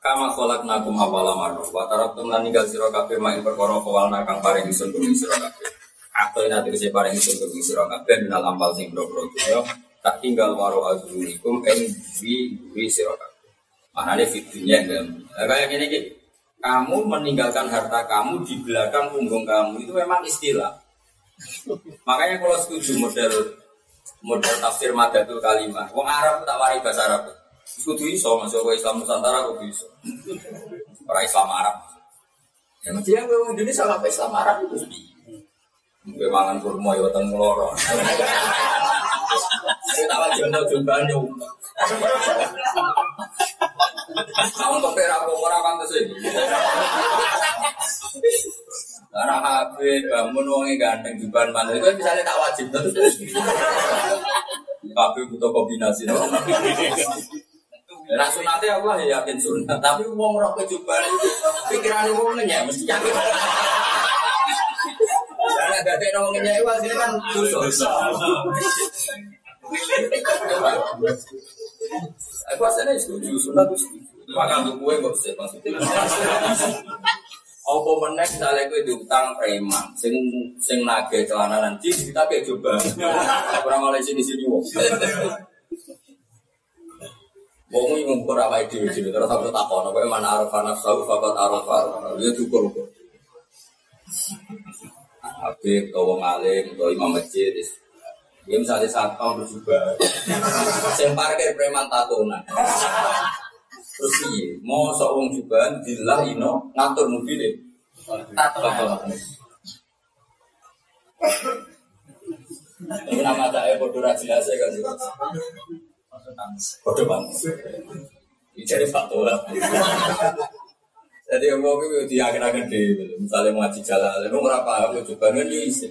Speaker 2: Kama kolak nakum awala marroh Wa tarab tumlan ninggal siro kabeh Main perkara kawal nakang paring isun kuming siro kabeh. Atau ini nanti paring isun kuming siro Minal ampal sing bro-bro Tak tinggal waro azunikum En wi wi siro kabeh. Maknanya Kayak gini gitu Kamu meninggalkan harta kamu di belakang punggung kamu Itu memang istilah. Makanya kalau setuju model model tafsir madatul kalimah Wong Arab tak wari bahasa Arab Kudu iso masuk ke Islam Nusantara kudu iso. Orang Islam Arab. Ya mesti yang gue Indonesia apa Islam Arab itu sih. Gue mangan kurma ya weteng loro. Saya tahu jono jumbanyu. Kamu kok perak kok ora kan sih. Karena HP bangun wonge ganteng jumban mana itu misalnya tak wajib terus. kabeh butuh kombinasi. Nah sunatnya Allah ya yakin sunat, tapi uang roh kejuban pikiran uang nanya mesti yakin. Karena yang ngenyek itu hasilnya kan dosa. Aku asalnya setuju sunat itu setuju. Maka untuk gue gak usah maksudnya. Apa meneh misalnya gue diutang preman, sing sing nage celana nanti kita kayak coba. Kurang oleh sini sini wong. Wong iki ngumpul awake dhewe dhewe terus aku takon apa mana araf nafsu faqat arafa. Ya kok. Habib, atau wong alim, atau imam masjid, ya misalnya tahun berjubah, saya parkir preman tatonan. Terus iya, mau seorang juga dilah ino ngatur mobil tatonan. Ini nama saya bodoh jelas ya kan Banget. Ini jadi fatwa. Jadi yang mau itu dia akan di misalnya mau ngaji jalan, lalu apa? Aku coba nih sih.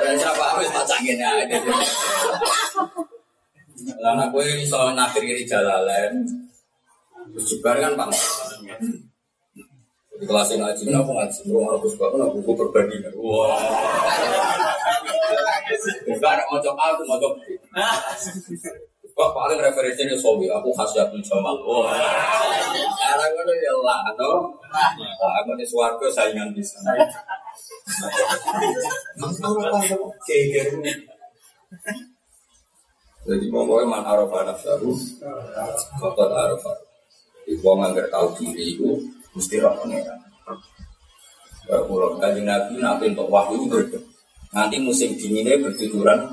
Speaker 2: Dan siapa aku pacangin ya. Lalu aku ini soal nakir kiri jalan, juga kan bang. Di kelas yang ngaji, aku ngaji, aku ngaji, aku buku perbandingan. Wah. Bukan mau coba aku mau coba. Kok paling referensinya sobi, aku khasiatul jamal. Wah, karena gue ya lah, atau aku nih suarga saingan bisa. Jadi pokoknya man arafah nafsahu, fakot arafah. Ibu ngangger tahu diri itu mesti roh pengeran. Kalau kajian nabi nabi untuk wahyu berbeda. Nanti musim dinginnya bertujuran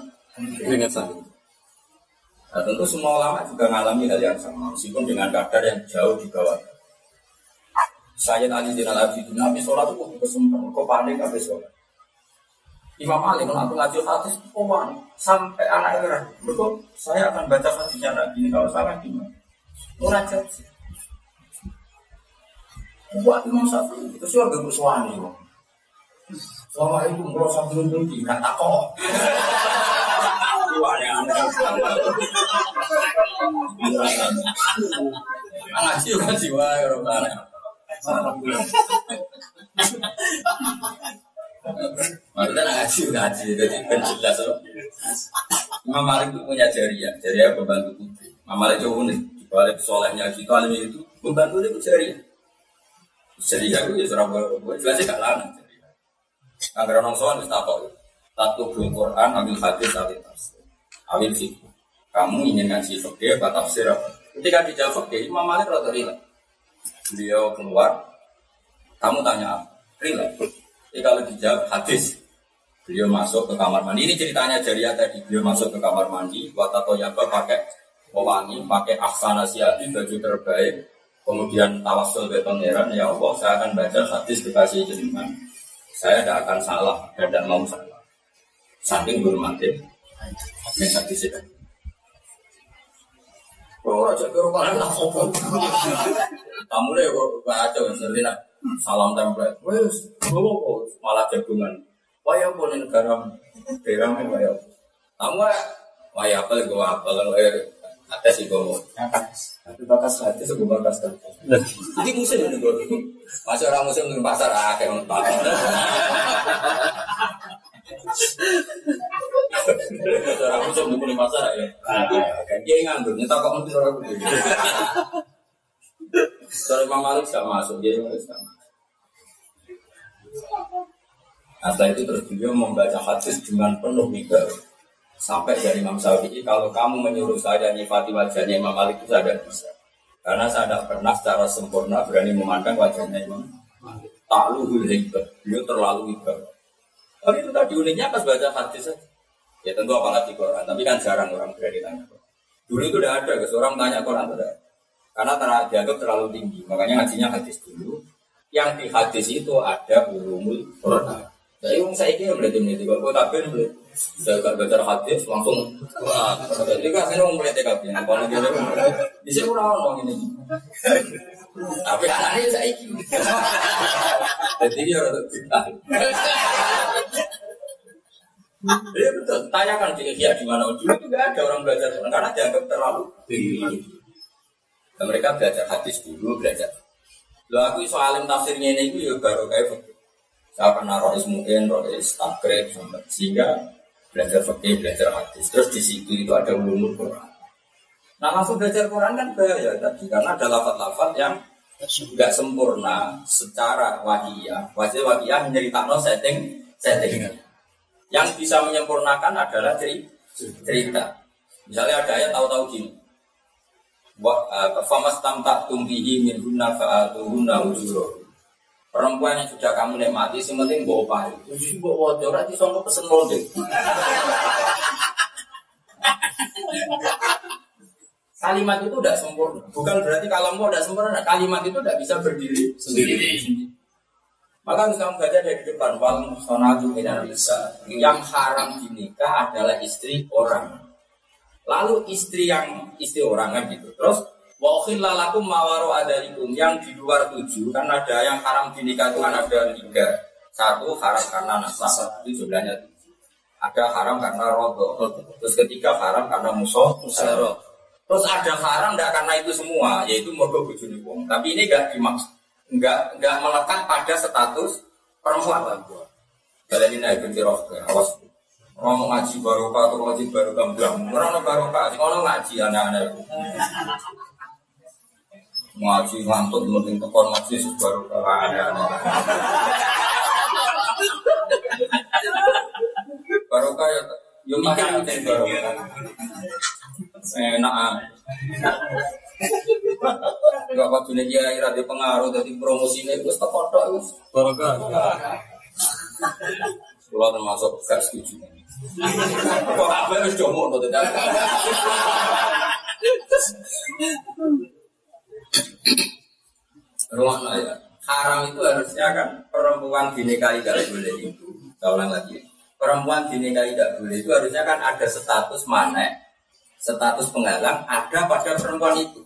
Speaker 2: dengan sahih. Nah, tentu semua ulama juga mengalami hal yang sama, meskipun dengan kadar yang jauh di bawah. Saya tadi di Nabi itu Nabi sholat itu kesempatan, kok panik habis sholat. Imam Ali kalau aku ngaji hadis, kok panik sampai anak era. Betul, saya akan baca hadisnya Nabi ini kalau salah gimana? Munajat sih. Buat Imam Syafi'i itu sih warga bersuami. Selama itu merasa belum jadi kan loh. Imam Malik itu punya jariah, jariah pembantu putri. Imam itu unik, dibalik solehnya. Gitu alim itu pembantu itu jariah. Jariah itu ya seorang gue jelasnya gak lana. Agar orang soal mesti takut. Takut belum Quran, ambil hadis, ambil tafsir. Awil sih kamu ingin ngasih fakir atau tafsir ketika dijawab fakir Imam Malik rada rilek. Beliau keluar kamu tanya apa? Rilek. Jadi kalau dijawab hadis beliau masuk ke kamar mandi. Ini ceritanya jariah tadi. Beliau masuk ke kamar mandi buat atau yaba pakai pewangi pakai aksana siati baju terbaik kemudian tawasul ke pangeran ya Allah saya akan baca hadis dikasih jenengan saya tidak akan salah dan tidak mau salah saking berhormatin yang sakti sih Kalau raja ke. Kamu deh kok baca ngerti nak salam template. Wes, bawa malah jagungan. Waya pun negara daerah mana waya. Kamu waya apa gue apa kalau ada sih gue. Tapi bakas hati gue bakas hati. Ini musim ini gue. Masih orang musim di pasar ah kayak. Orang aku coba di pasar ya. Kan dia nganggur, nyetak kok mesti orang aku. Soalnya Imam Malik gak masuk, dia Malik gak masuk. Nah, setelah itu terus beliau membaca hadis dengan penuh mikir sampai dari Imam Syafi'i kalau kamu menyuruh saya nyifati wajahnya Imam Malik itu saya tidak bisa karena saya tidak pernah secara sempurna berani memandang wajahnya Imam Malik tak luhul beliau terlalu hebat tapi itu tadi uniknya pas baca hadis saja. Ya tentu apalagi Quran, tapi kan jarang orang berani tanya Dulu itu udah ada, seorang tanya Quran tidak. Karena dianggap terlalu tinggi, makanya ngajinya hadis dulu. Yang di hadis itu ada ulumul Quran. Jadi saya kira berarti meniti kalau tapi baca hadis langsung jadi kan saya mau mulai TKP apa lagi ada di sini orang ini tapi anaknya saya kira jadi dia orang Iya betul. Tanyakan di di mana itu nggak ada orang belajar karena dianggap terlalu tinggi. Mereka belajar hadis dulu, belajar. Lo aku iso tafsirnya ini ya baru kayak. Saya pernah rois mungkin rois takrib sehingga belajar fikih, belajar hadis. Terus di situ itu ada ulumul Quran. Nah langsung belajar Quran kan bahaya tadi karena ada lafat-lafat yang nggak sempurna secara wajiyah. Wajib wajiyah menceritakan setting setting. Yang bisa menyempurnakan adalah cerita. Misalnya ada ayat tahu-tahu gini. Wa eh, famas tamtak tumbihi min hunna fa'atuhunna ujuro. Perempuan yang sudah kamu nikmati, sementing bawa pahi. Jadi bawa wajah, nanti sama pesen londe. Kalimat itu tidak sempurna. Bukan berarti kalau mau tidak sempurna, kalimat itu tidak bisa berdiri sendiri. Maka harus kamu baca dari depan wal musonatu minan bisa. Yang haram dinikah adalah istri orang. Lalu istri yang istri orang kan gitu. Terus wa lalakum mawaro adalikum yang di luar tujuh kan ada yang haram dinikah itu kan ada tiga. Satu haram karena nasab itu jumlahnya tujuh. Ada haram karena rodo. Terus ketiga haram karena musuh musaro. Terus ada haram tidak karena itu semua, yaitu mogok bujuni wong. Tapi ini gak dimaksud nggak nggak melekat pada status perempuan. Kalian ini naik roh awas. Orang ngaji barokah atau ngaji barokah enggak. Orang barokah, orang ngaji anak-anak itu. Ngaji ngantut penting tekon ngaji barokah anak-anak. Barokah ya, yo mikir barokah. Enak ah. Gak apa dunia dia dia pengaruh dari promosi ini gue. Kalau termasuk gak setuju. Kok apa. Ruang ya. Haram itu harusnya kan perempuan dinikahi gak boleh itu. Saya ulang lagi. Perempuan dinikahi gak boleh itu harusnya kan ada status mana status penghalang ada pada perempuan itu.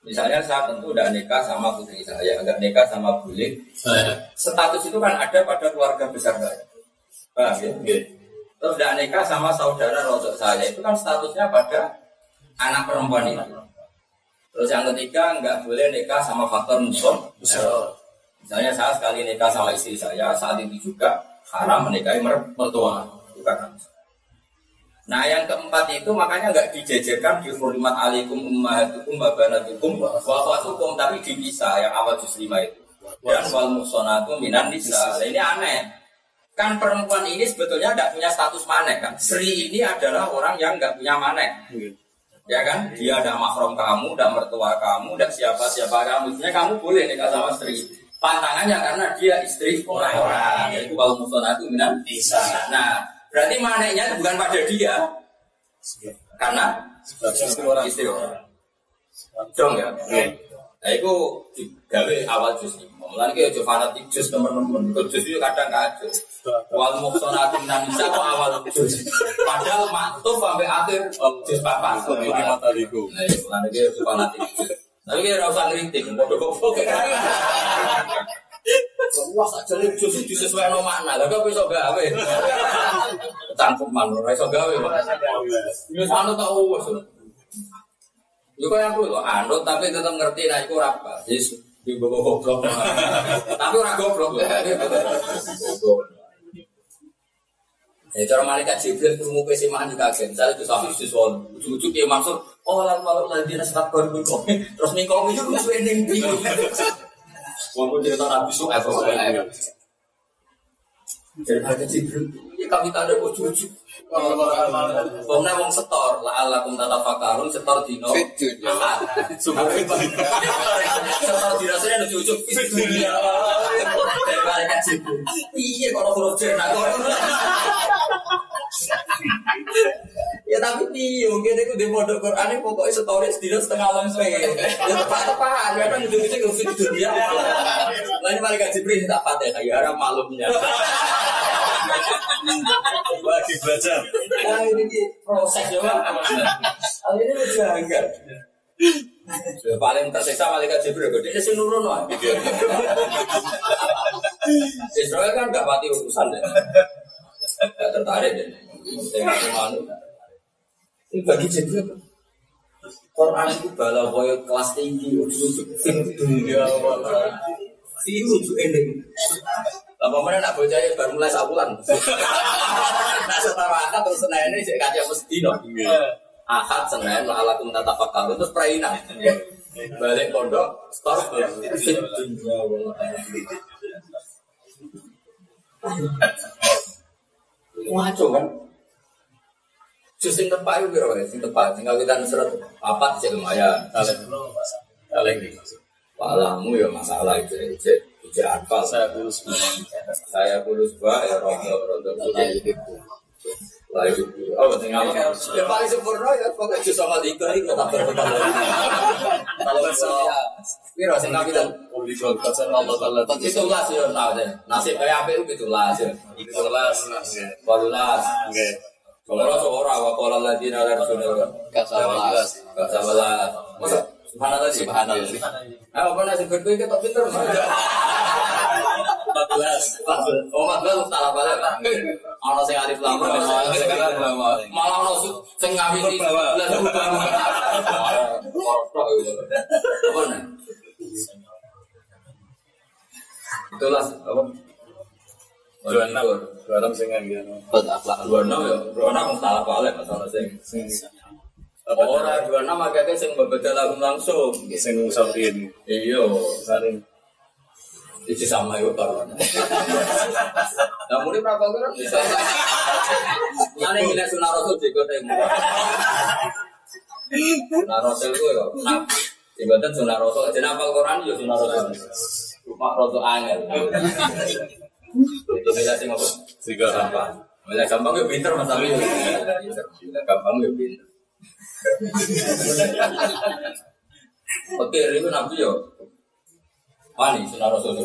Speaker 2: Misalnya saya tentu udah nikah sama putri saya, enggak nikah sama bule. Status itu kan ada pada keluarga besar saya. Paham ya? Okay. Terus udah nikah sama saudara rodok saya, itu kan statusnya pada anak perempuan itu. Terus yang ketiga enggak boleh nikah sama faktor musuh. Misalnya saya sekali nikah sama istri saya, saat itu juga haram menikahi mertua. Itu kan Nah yang keempat itu makanya nggak dijajarkan di hurmat alikum ummahatukum wa banatukum wa akhwatukum tapi dipisah yang awal juz lima itu. Dan wal musonatu minan nisa. Nah, ini aneh. Kan perempuan ini sebetulnya tidak punya status manek kan. Sri ini adalah orang yang nggak punya manek. Ya kan? Dia ada mahram kamu, ada mertua kamu, ada siapa-siapa kamu. Sebenarnya kamu boleh nikah sama Sri. Pantangannya karena dia istri orang-orang. Yaitu wal musonatu minan nisa. Nah, Berarti maneknya bukan pada dia. Karena istri orang. Istri orang. Dong ya. Nah itu digawe awal jus Mulai kayak jus fanatik jus teman-teman. Jus itu kadang kacau. Wal muksonat nan bisa kok awal jus. Padahal maktub sampai akhir jus papa. Ini mata diku. Nah itu mulai kayak jus fanatik jus. Tapi kayak rasa ngeritik. Bodoh-bodoh Wah, saja nih justru disesuaikan makna. Lah kok bisa gawe? Cangkeman ora iso gawe. Ya anu tak uwes. Yo kok aku kok anut tapi tetap ngerti nek iku ora apa. Yes, di bawa goblok. Tapi ora goblok. Ya cara malaikat Jibril krungu pesi mani kaget. Saya itu sampe siswa ujug-ujug ya maksud oh lan malu lan dina sekat baru Terus ning kok itu wis ning Wong cerita Nabi Suhaib Mereka Jibril, ya kami tak ada lucu-lucu. Pokoknya wong setor, la ala kum tata fakarun setor dino. Setor dino saya. Dunia. Mereka Jibril. Iya kalau huruf cerna. Ya tapi di mungkin itu di pondok Quran pokoknya stories di setengah malam Ya tepat tepat, ya kan ujung ujung ke dunia. Lain mereka Jibril tak patah, ya harap malumnya.
Speaker 3: Lagi belajar.
Speaker 2: Nah ini proses ya pak. Ini udah enggak. Paling tersiksa malaikat Jibril, dia sih nurun lah. Israel kan nggak pati urusan deh. Gak tertarik deh. Saya nggak mau Ini bagi jadi Quran itu bala boyo kelas tinggi, dunia wala. Ini lucu ini. Lama mana nak bocah ya baru mulai sabulan. Nah setara akad terus senin ini jadi kaca mesti no. Ahad senin malah kum tata fakar terus praina. Balik pondok, fit dunia wala. Ngaco kan? Jus sing tepak itu kira sing tepak, sing kawitan seret apa sih lumayan. Kalian ini. Palamu ya masalah itu, itu apa?
Speaker 3: Saya kurus
Speaker 2: Saya kurus ba ya rondo rondo itu. Lagi oh apa? Ya paling sempurna ya pokoknya jus sama tiga itu tak. Kalau bisa, kira sing kawitan
Speaker 3: Publikul kasar Allah Ta'ala
Speaker 2: itu lah sih tahu deh. Nasib kayak apa itu lah sih.
Speaker 3: Itu kelas
Speaker 2: Walulas.
Speaker 3: Oke
Speaker 2: Kalau seorang wa qala alladziina la rasulullah.
Speaker 3: Kasabelas
Speaker 2: Kasabelas. Masa subhanallah sih subhanallah. Ah apa nasi berkuih kita pinter.
Speaker 3: 14
Speaker 2: Oh, maksudnya salah balik. Ono sing alif lam ra, malah ono sing
Speaker 3: Bawa.
Speaker 2: belas ubah. Itulah apa?
Speaker 3: Dua enam. Dua enam sing nggak
Speaker 2: Dua enam ya, dua enam salah balik masalah sing.
Speaker 3: Sing
Speaker 2: Orang dua enam agaknya sing berbeda langsung.
Speaker 3: Sing ngusahin
Speaker 2: Iya,
Speaker 3: Saring
Speaker 2: itu sama ya kalau. Namun ini berapa kan bisa. Mana yang lihat sunnah rasul juga temu. Sunnah rasul itu ya, nah, jabatan sunnah rasul. Jadi apa Quran ya sunnah rasul. Cuma rasul angel. Itu beda sih ngapa?
Speaker 3: Tiga
Speaker 2: Gampang. Mulai gampang ya pinter mas Abi. Mulai gampang ya pinter. Oke, itu nabi yo. Wani sunnah rasul.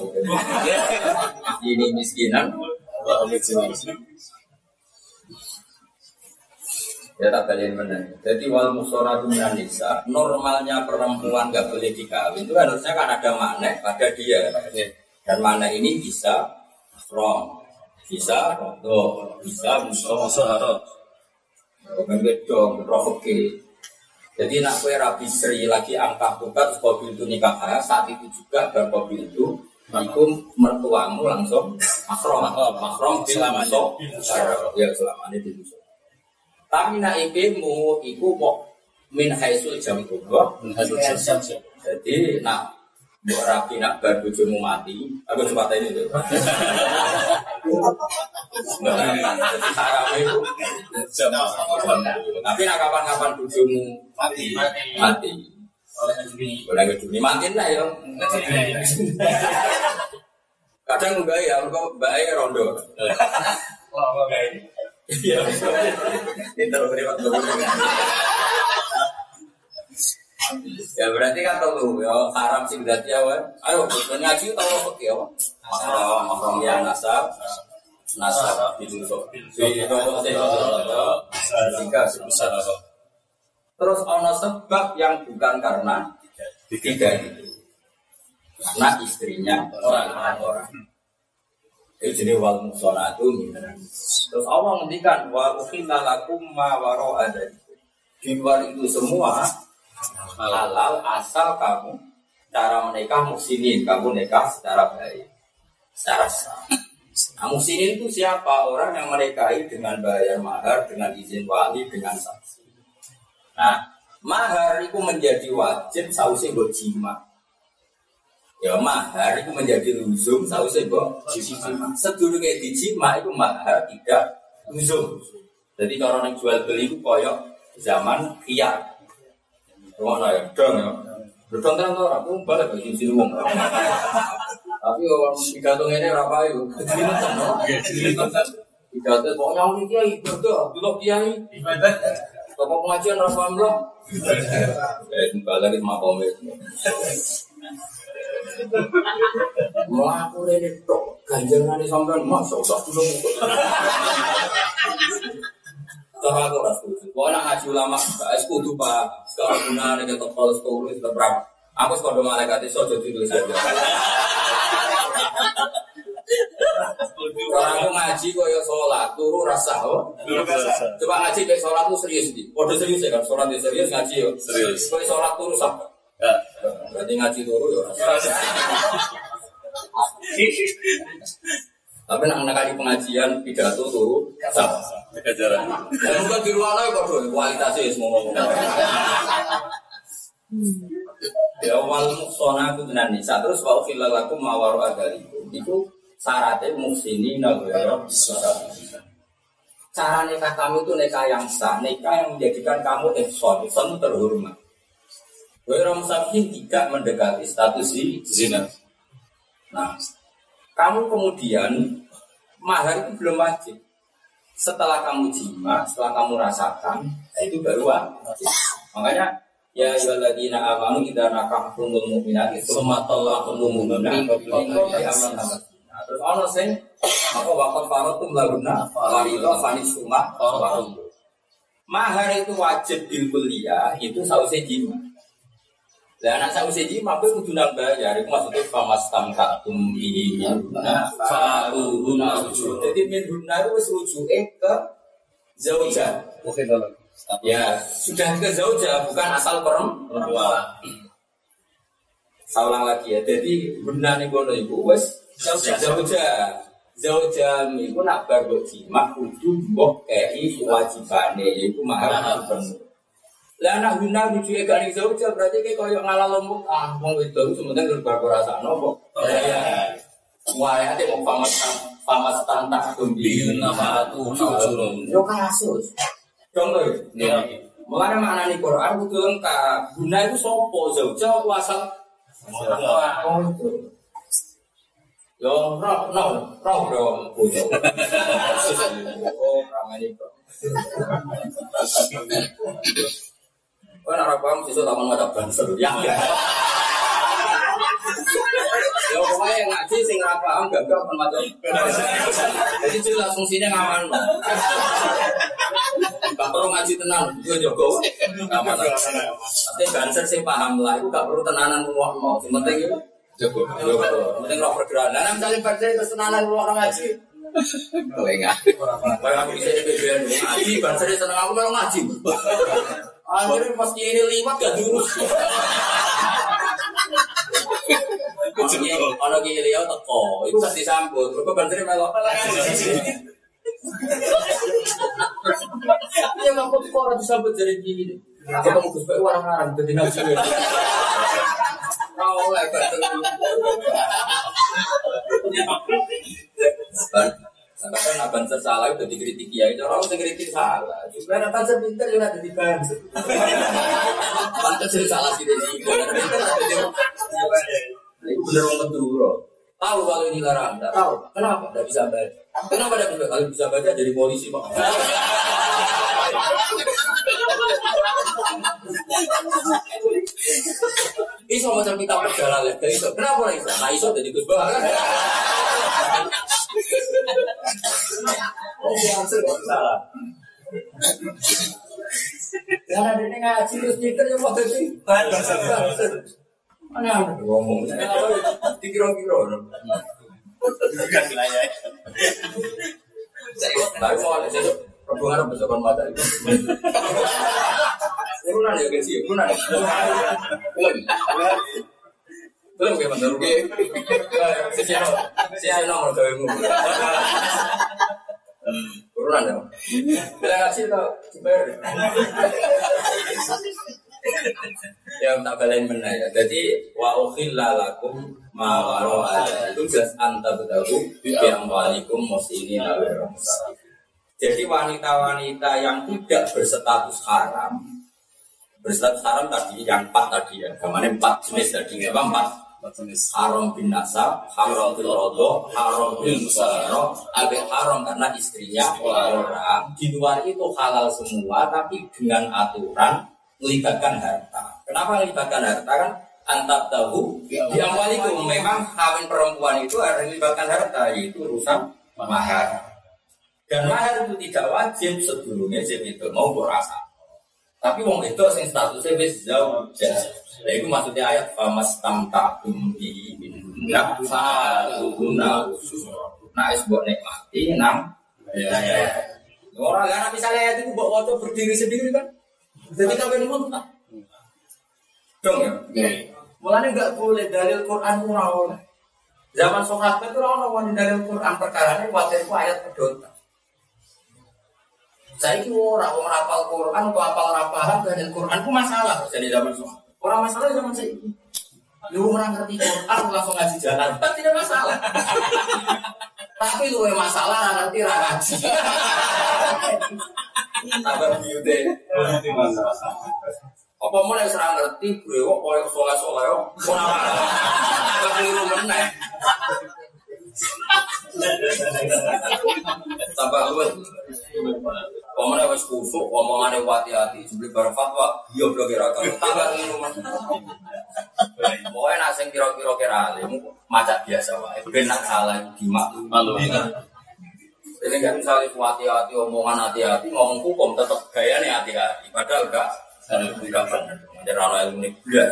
Speaker 2: Ini miskinan. Ya tak kalian benar. Jadi wal musoratu minan nisa, normalnya perempuan nggak boleh dikawin itu harusnya kan ada makna pada dia. Dan makna ini bisa strong, bisa rodo, bisa
Speaker 3: Sahara
Speaker 2: bukan bedong, provoke. Jadi nak kue rabi seri lagi angka buka terus mobil itu nikah kaya, saat itu juga dan mobil itu itu mertuamu langsung makrom, makrom
Speaker 3: Selamanya.
Speaker 2: selamanya, ya selamanya di musuh. Tapi nak ipimu iku mau min haisul jam
Speaker 3: sesat
Speaker 2: Jadi nak Mbok rapi nak bar bojomu mati, aku sempat ini
Speaker 3: Jamaah
Speaker 2: Tapi nak kapan-kapan bojomu mati, mati. Boleh ngejuni mati lah ya. Kadang enggak ya, enggak mbak rondo. Iya. Ini terlalu berlipat Ya berarti kan tahu ya haram sih berarti ya wan. Ayo bukan ngaji tahu apa ya wan. Mahram mahram ya nasab nasab itu so. Itu sehingga sebesar Terus ono sebab yang bukan karena tiga itu. Karena istrinya orang orang. Itu jadi wal musonatu Terus Allah ngendikan wa ukhilla lakum ma waro ada di luar itu semua halal asal kamu cara menikah muslimin kamu nikah secara baik secara sah. Nah, muslimin itu siapa orang yang menikahi dengan bayar mahar dengan izin wali dengan saksi. Nah, mahar itu menjadi wajib sausi buat jima. Ya mahar itu menjadi luzum sausi buat jima. Sedulu kayak di jima itu mahar tidak luzum. Jadi kalau yang jual beli itu koyok zaman khiyar. Rumah saya dong ya. Dong kan orang aku balik ke sini wong. Tapi orang pidato ini berapa itu? Pidato pokoknya ini kiai betul, dulu kiai. Toko pengajian rasa? Eh, balik itu. Mau aku ini tok ganjaran ini sampai masuk sak dulu. Kalau aku rasa ngaji ulama, saya kudu pak. Guna nih kita kalau sekolah itu berapa? Aku sekolah malaikat itu saja tulis saja. Orang itu ngaji kok ya sholat, turu rasa. oh. Coba ngaji kayak sholat tuh serius di. Waduh serius ya kan, sholat itu serius ngaji yo.
Speaker 3: Serius.
Speaker 2: Kayak sholat turu sah.
Speaker 3: Ya.
Speaker 2: Berarti ngaji turu ya rasa. [laughs] Tapi nak nak kali pengajian pidato turu.
Speaker 3: Jaga jarak.
Speaker 2: Dan bukan di ruang lain kok kualitasnya semua ngomong. Ya wal muksona itu tenan nisa terus wa filalakum mawaru agalikum itu syaratnya muksini nagara Cara nikah kamu itu nikah yang sah, nikah yang menjadikan kamu ihsan itu terhormat. Wairam sabihin tidak mendekati status
Speaker 3: Zina.
Speaker 2: Nah, kamu kemudian mahar itu belum wajib. Setelah kamu jima, setelah kamu rasakan, nah itu baru wajib. Makanya ya ayyuhalladzina amanu idza nakahtumul mu'minati tsumma talaqtumul mu'minati. Terus ono sing apa waqat faratum lahunna farida fanis summa. Mahar itu wajib bil kuliah itu sausé jima. Lah anak sausé jima kowe kudu bayar iku maksudnya famas tamkatum bihi minhunna fa'uhunna rujuk. Jadi minhunna itu wis rujuke ke zaujah.
Speaker 3: Oke dalam.
Speaker 2: Ya, sudah ke zauja, bukan asal perempuan. Saya ulang lagi ya. Jadi benar nih kono ibu wes zauja. Zauja niku nak bar mbok jima kudu mbok kei kewajibane yaiku mahar penuh. Lah nak guna rujuke gak ning berarti kayak koyo ngalah lombok ah wong wedok sementing bar rasakno kok. Ya. Wah, ya mau pamas pamas tantang tumbi nama
Speaker 3: aku ujurun.
Speaker 2: Yo kasus. Contoh
Speaker 3: Ya.
Speaker 2: Mengenai makna nih Quran itu lengkap. Guna itu sopo zauja apa asal? Oh itu. Yo roh no roh bro. [laughs] Oh ramai bro. [laughs] Oh nak paham sih taman mata banser. Ya. Yo pokoknya yang ngaji sing ora paham kan macam. Jadi jelas fungsinya ngaman. Gak perlu ngaji tenang, gue jogo. Ngaman. Tapi banser sing paham lah, gak perlu tenanan ruang mau. Yang penting itu jogo. Penting roh pergerakan. Nah, misalnya tenanan ruang orang ngaji. Oh enggak. Kayak aku bisa ngaji, banser seneng aku memang ngaji. Akhirnya pas ini liwat gak diurus. Kalau gini liau teko, itu pasti sambut. Mereka bantuin melok. Ya nggak kok kok orang disambut jadi gini. Ketemu Gus Pak orang-orang jadi ngaji. Kau lebar Sampai kan abang salah itu dikritik ya, itu orang yang kritik salah. Juga abang pinter juga jadi banser. [laughs] Pantas jadi salah sih jadi. Itu bener orang kedua. Tahu kalau ini larang, tidak tahu. Kenapa? Tidak bisa baca. Kenapa tidak bisa? Kalau bisa baca jadi polisi pak. Iso macam kita perjalanan. Kenapa iso? Nah iso jadi Gus salah. Karena dia ngaji terus pikir yang mau jadi Mana ada ngomong? Dikira-kira. Tapi mau ada sih. Hubungan apa sama mata itu? Kunan ya guys. Belum. Belum kayak mana rugi? Secara secara nomor kawinmu. Kunan ya. Bila ngaji tau, dibayar. Ya tak balain benar ya. Jadi wa ukhilla lakum ma wara itu jelas anta bedahu yang walikum musini Jadi wanita-wanita yang tidak berstatus haram berstatus haram tadi yang empat tadi ya, ke mana empat jenis tadi ya, empat haram bin nasab, haram bil rodo, haram bil musayaro, agak haram karena istrinya orang. Di luar itu halal semua, tapi dengan aturan melibatkan harta. Kenapa melibatkan harta kan? Antap tahu yang walikum memang kawin perempuan itu harus melibatkan harta yaitu urusan mahar. Dan mahar itu tidak wajib sebelumnya jadi itu mau berasa. Tapi wong itu sing statusnya wis jauh. Nah, itu maksudnya ayat famas tamtakum bi minna fa'aluna Nah, es buat nikmati enam.
Speaker 3: Iya.
Speaker 2: Ya. Orang kan misalnya itu buat waktu berdiri sendiri kan. Jadi kawin muntah. Dong ya.
Speaker 3: Iya.
Speaker 2: Mulanya nggak boleh dalil Quran itu ora oleh. Zaman sahabat itu orang wani dalil Quran perkara ini khawatir ku ayat pedota. Saya itu orang orang hafal Quran atau hafal rapahan dalil Quran itu masalah jadi zaman sahabat. Orang masalah zaman saya. Lu orang ngerti Quran langsung ngaji jalan, kan tidak masalah. [laughs] Tapi lu yang masalah nanti ngaji. Tambah view deh. Apa mau yang serang ngerti brewok koyo soleh soleh ora apa. Keliru meneh. Tambah luwes. Omongnya wis kusuk, omongannya hati-hati, sebeli barang fatwa, iya bro kira kira, tambah keliru meneh. Pokoknya nak sing kira-kira kira alim, macak biasa wae. Ben nak salah dimaklumi. Jadi kan misalnya hati-hati, omongan hati-hati, ngomong hukum tetap gayanya hati-hati. Padahal enggak, enggak benar. Jadi orang ilmu ini belas.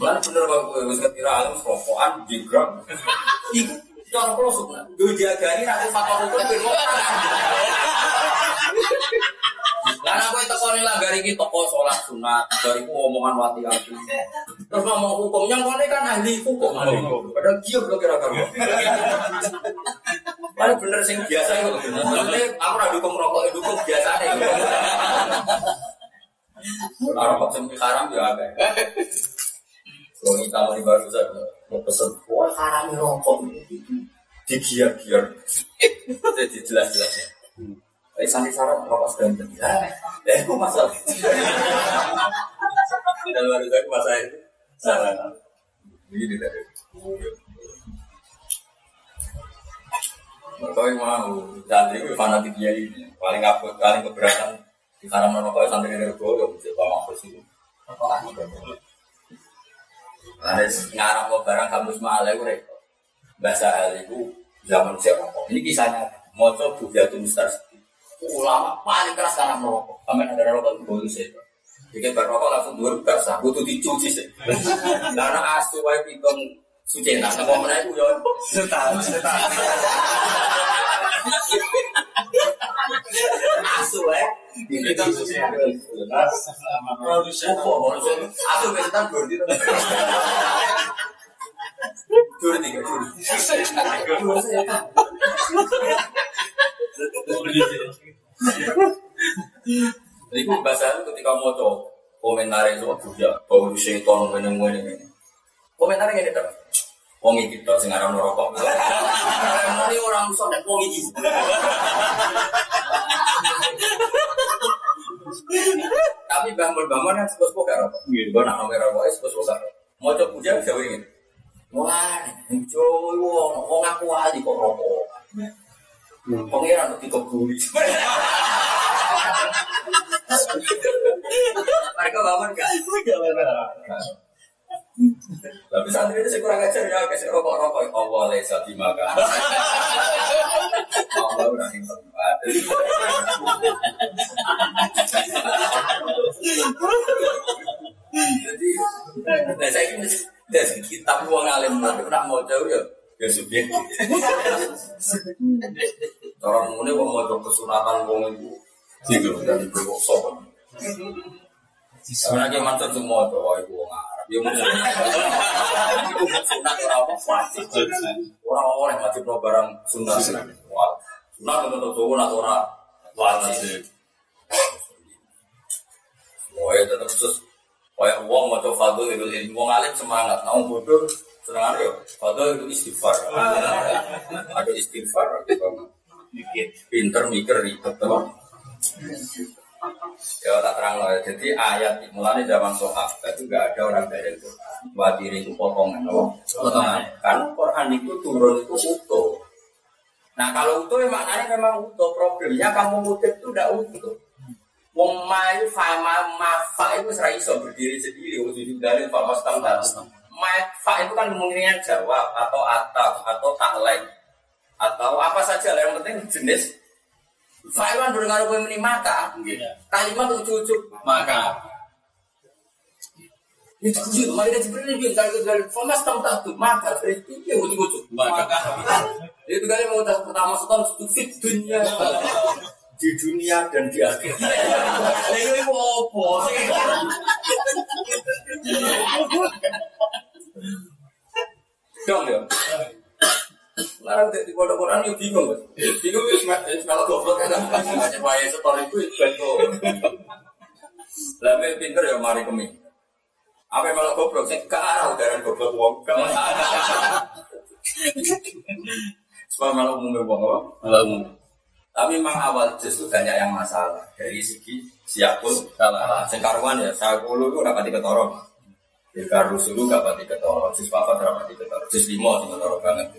Speaker 2: Mana bener kalau gue bisa kira alim serokokan, jigram. Iku cara pelosok nah. Gue jagani nanti fatwa hukum ben mau Karena gue teko nih lah dari kita toko sholat sunat, dari omongan wati hati. Terus ngomong hukum, yang kau kan ahli hukum. Padahal dia belum kira-kira. Paling bener sing biasa itu. Maksudnya aku udah dukung rokok, dukung biasa nih. Kalau rokok sing haram ya agak. Kalau kita mau di baru saja, mau pesen, wah haram rokok. Digiar-giar. Jadi jelas-jelasnya. Eh, santri syarat rokok sedang Ya, itu masalah. Dan baru saja masalah itu. Salah. Begini tadi. Kau yang mau santri itu fanatik dia ini paling apa paling keberatan di karam nama santri ini rego ya bisa pak mampus itu. Ada ngarang mau barang kamus malah itu repot. Bahasa hal itu zaman siapa? Ini kisahnya mau coba bujatul mustars. Ulama paling keras karena merokok. Kami ada rokok itu boleh sih. Bikin berrokok langsung dua basah, butuh dicuci sih. Karena asu wae pitung suci nah, mana itu ya.
Speaker 3: Setan.
Speaker 2: Asu wae.
Speaker 3: Ini kan.
Speaker 2: Asu dur di. Dur tiga dur. Dur saya. Iku bahasa ketika mau komentar itu juga bau ini. Komentarnya terus. Wong iki tok sing aran rokok. Ini orang sonek wong iki. Tapi bambul bambul kan sepuluh sepuluh karo. Gue nak nomor rokok sepuluh sepuluh karo. Mau coba puja bisa ini. Wah, jowo wong wong aku ali kok rokok. Pangeran nanti kebuli. Mereka bangun kan? Tapi santri itu kurang ajar ya, kasih rokok rokok. Allah lesa dimakan. Allah [laughs] udah tempat. Jadi, nah saya ini dari kitab uang alim nanti nak mau jauh ya, ya subjektif. Orang ini mau mau kesunatan uang itu, gitu dan itu sok. Sebenarnya mantan semua tuh, ibu Arab, ya mau Ibu sunat orang apa wajib. Orang yang wajib barang sunat. Sunat untuk sunat orang wajib. Wah, tetap khusus. Kayak uang mau coba fadl itu ilmu uang alim semangat, nah bodoh senang ya. Fadl itu istighfar. Ada istighfar, mikir, pinter mikir ribet teman. Ya tak terang loh. Jadi ayat mulanya zaman sahabat itu gak ada orang dari Quran. Wadiri itu potongan, loh. Potongan. Kan Quran itu turun itu utuh. Nah kalau utuh ya maknanya memang utuh. Problemnya kamu ngutip itu udah utuh. Wong mai fama mafa itu serai iso berdiri sendiri wujud dari fama standar. Fa itu kan kemungkinan jawab atau ataf atau taklek atau apa saja lah yang penting jenis Fa itu kan berdengar gue meni maka kalimat ujuk-ujuk.
Speaker 3: Maka.
Speaker 2: Itu kudu malaikat Jibril ini bilang kalau dari famas tam tuh maka itu ya udah kudu maka itu kali mau pertama setahun itu fit dunia. Di dunia dan di akhirat. Ini itu apa [laughs] Larang di pondok Quran yo bingung. Bingung wis malah goblok kan. Wae setor itu bento. Lah pinter ya mari kemi. Apa yang malah goblok sing karo garan goblok wong. Sebab malah umum wong apa? Malah umum. Tapi memang awal justru banyak yang masalah dari segi siap pun salah. Sengkaruan ya, saya puluh itu dapat ketoro. Bilkar rusulu gak pati ketoro, sis papa dapat ketoro, sis limo di ketoro banget.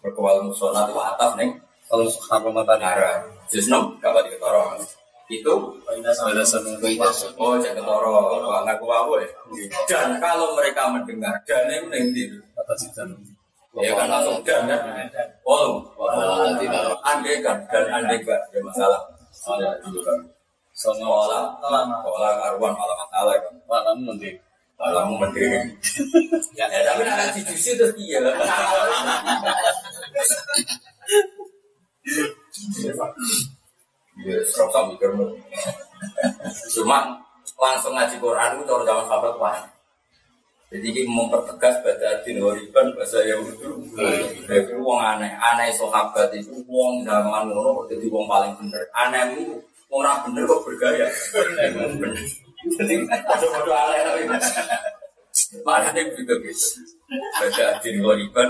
Speaker 2: Berkewal musona itu atap neng,
Speaker 3: Kalau suka mata
Speaker 2: nara, sis enam gak pati ketoro. Itu Oh, jangan ketoro, ngaku aku ya. Dan kalau mereka mendengar, dan itu nanti
Speaker 3: atas itu.
Speaker 2: Ya kan langsung dan kan. Oh, andai kan dan andai kan ya masalah. Ada itu kan. Karuan malah masalah kan.
Speaker 3: Malam nanti.
Speaker 2: Malah mending. Ya tapi nak dijusi terus iya. Ya, serap sama mikirmu. Cuma langsung ngaji Quran itu cara zaman sahabat wah. Jadi ini mempertegas bahasa din horiban bahasa yang itu. Jadi uang aneh, aneh sahabat itu uang zaman ngono jadi uang paling bener. Aneh itu orang bener kok bergaya. Bener. Jadi ada bodoh aneh tapi gitu. Bahasa din horiban.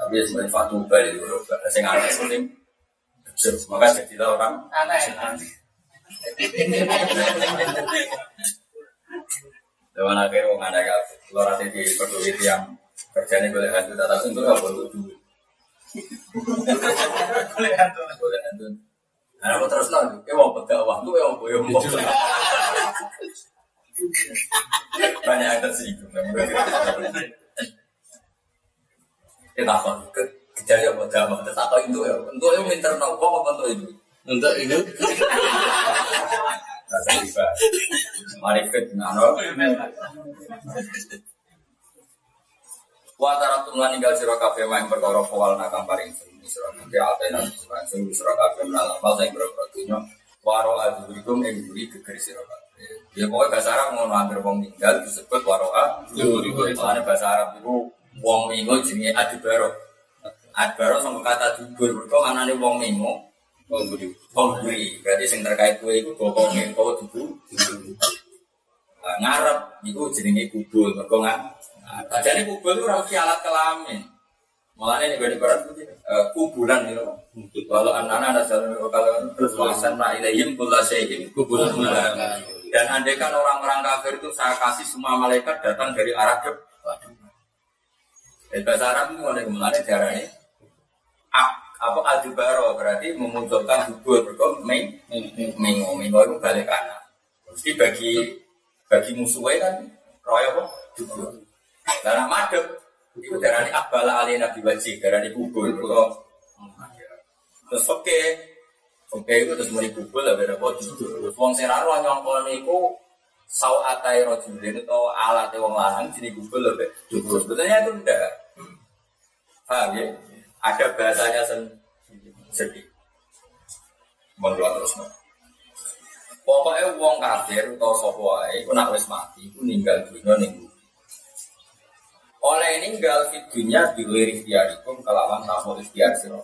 Speaker 2: Tapi ya sebenarnya Fatu itu yang aneh penting. Maka jadilah orang aneh. Dewan akhir wong ada di peduli yang kerjanya boleh hantu tak tahu untuk apa untuk duit. Boleh hantu, boleh hantu. Nah, aku terus lagi, ya mau pegang waktu, ya mau boyong mau. Banyak yang tersinggung. Kita apa? Kejadian mau jamak, tetap itu ya. Untuk yang minter nopo apa untuk itu?
Speaker 3: Untuk itu
Speaker 2: Rasa riba. Mari fit nano. Wa taratum lan ninggal sira kabeh main perkara kawal nakang paring sing sira kabeh atena sing sira kabeh menawa mal sing berapa dunya waro adurikum ing buri geger sira kabeh. Ya pokoknya bahasa Arab ngono anggere wong ninggal disebut waroa durikum. Soalnya bahasa Arab itu wong mingo jenenge adibaro. Adibaro sama kata dubur mergo manane wong mingo
Speaker 3: Wong budi.
Speaker 2: Pemberi, berarti yang terkait kue itu bokongnya kau. Nah, ngarep itu jenenge kubul, mergo nggak. Nah, tadinya kubul itu harus alat kelamin. Malah ini gue ibarat kubulan gitu. Walau anak-anak ada jalan kalau terus wasan nak ilayim kula sehim kubulan. Dan andai kan orang-orang kafir itu saya kasih semua malaikat datang dari arah depan. Di bahasa Arab itu ada ke mana caranya? apa adubaro berarti memunculkan hubur berkong meng mengo mengo itu balik kanan mesti bagi bagi musuhnya kan roya apa karena madep itu darahnya abala alina diwajib darahnya hubur kalau terus oke oke itu terus mulai hubur lah beda apa hubur wong seraro nyongkol niku saw atai rojulin atau alat wong lanang jadi hubur lebih hubur sebetulnya itu enggak paham ya? Ada bahasanya sedih. Menurut terus Pokoknya wong kafir atau sapa wae iku nak wis mati iku ninggal dunya ning Oleh ninggal di dunya di luar ikhtiarikum kelawan tamu ikhtiar sira.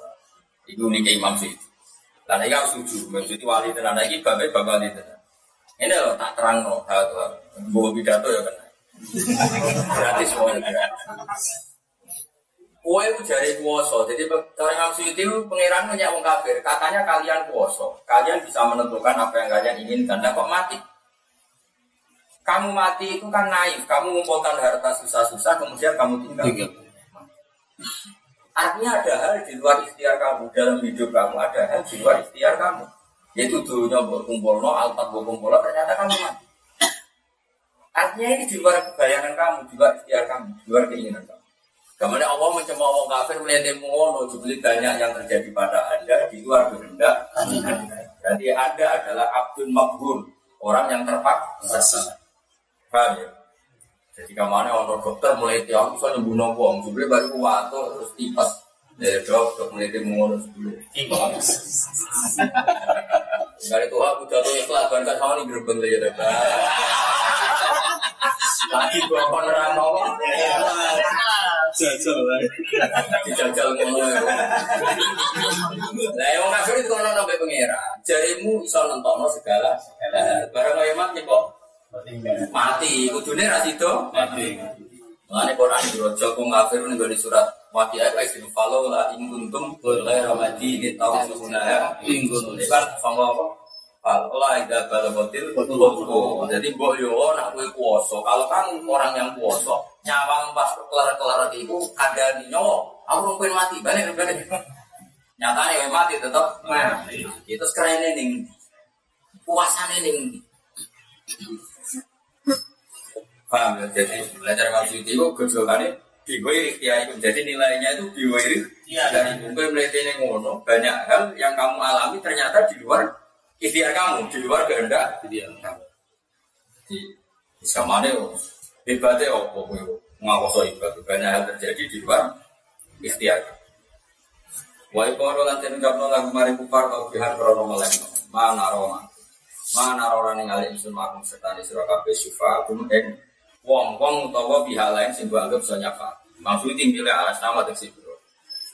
Speaker 2: Iku niki Imam Syukri. Lah nek aku setuju, maksud wali tenan iki babe bab wali tenan. Ini loh tak terang no, bawa pidato ya kan. Berarti semuanya. Kue itu jari kuoso, jadi cara Imam Suyuti itu pengiran punya kafir. Katanya kalian kuoso, kalian bisa menentukan apa yang kalian inginkan. Dan kok mati? Kamu mati itu kan naif, kamu mengumpulkan harta susah-susah, kemudian kamu tinggal. Artinya ada hal di luar ikhtiar kamu dalam hidup kamu, ada hal di luar ikhtiar kamu. Yaitu dulunya berkumpul no, alpat berkumpul ternyata kamu mati. Artinya ini di luar bayangan kamu, di luar ikhtiar kamu, di luar keinginan kamu. Kemudian Allah mencemooh orang kafir melihat ngono, jubli banyak yang terjadi pada anda di luar kehendak. Berarti anda adalah abdul makbul, orang yang terpaksa. Paham ya? Jadi ke mana orang dokter mulai tiap bisa nyembuh wong, jubli baru kuat terus tipas. Ya dok, dok mulai tiap sebelum. Sekali tuh aku jatuh ikhlas, kan sama nih gerbang lagi deh. [laughs] Lagi gua penerang mau.
Speaker 3: Jajal lah.
Speaker 2: Dijajal ngono. Lah yang kafir itu kono sampai pengira. Jarimu iso nentokno segala. Barang kaya mati kok mati. Kudune ra sido?
Speaker 3: Mati.
Speaker 2: Mengenai Quran di Rojo Kung Kafir dari surat Waqi'ah ayat sini Falau la in kuntum Ghaira madi di tahun sebenarnya In kuntum. Ini kan sama apa? Falau la ida balagotil Kutu Jadi mbok yo nak kue kuoso Kalau kan orang yang kuoso Nyawang pas kelar-kelar itu Ada di nyawa Aku rungkuin mati Balik balik. Nyatanya mati tetap mati. Itu sekarang ini nih Puasannya nih Paham ya? Jadi belajar maksud itu gejolaknya biwiri ikhtiar itu. Jadi nilainya itu biwiri dari mungkin melihatnya ngono banyak hal yang kamu alami ternyata di luar ikhtiar kamu, di luar kehendak
Speaker 3: Iya.
Speaker 2: kamu. Di sama mana hebatnya apa kowe ngawoso hebat banyak hal terjadi di luar ikhtiar. Wa iqoro lan ten kapno lagu mari kufar kau bihan krono melek mana roma mana rora ning alih isun makum serta sira kabeh ing wong-wong utawa pihak lain sing gua anggap bisa nyafa. Maksudnya milih alas nama tersebut.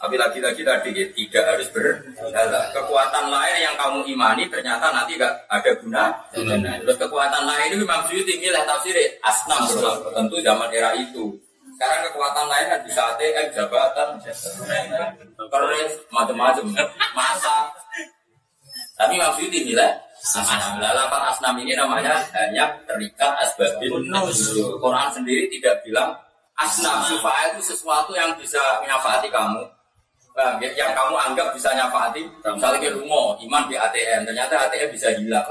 Speaker 2: Tapi lagi-lagi tadi ya, tidak harus berhala. Kekuatan lain yang kamu imani ternyata nanti gak ada guna. Nah, terus kekuatan lain itu maksudnya milih tafsir asnam bro. Tentu zaman era itu. Sekarang kekuatan lain kan bisa ATM, jabatan, keris, macam-macam, masa. Tapi maksudnya dimilih asnam. Lalapan asnam ini namanya hanya terikat asbabin nuzul. Quran sendiri tidak bilang asnam. Supaya itu sesuatu yang bisa menyafati kamu. Ya? Yang kamu anggap bisa nyafati. Misalnya ke rumah, iman di ATM. Ternyata ATM bisa hilang.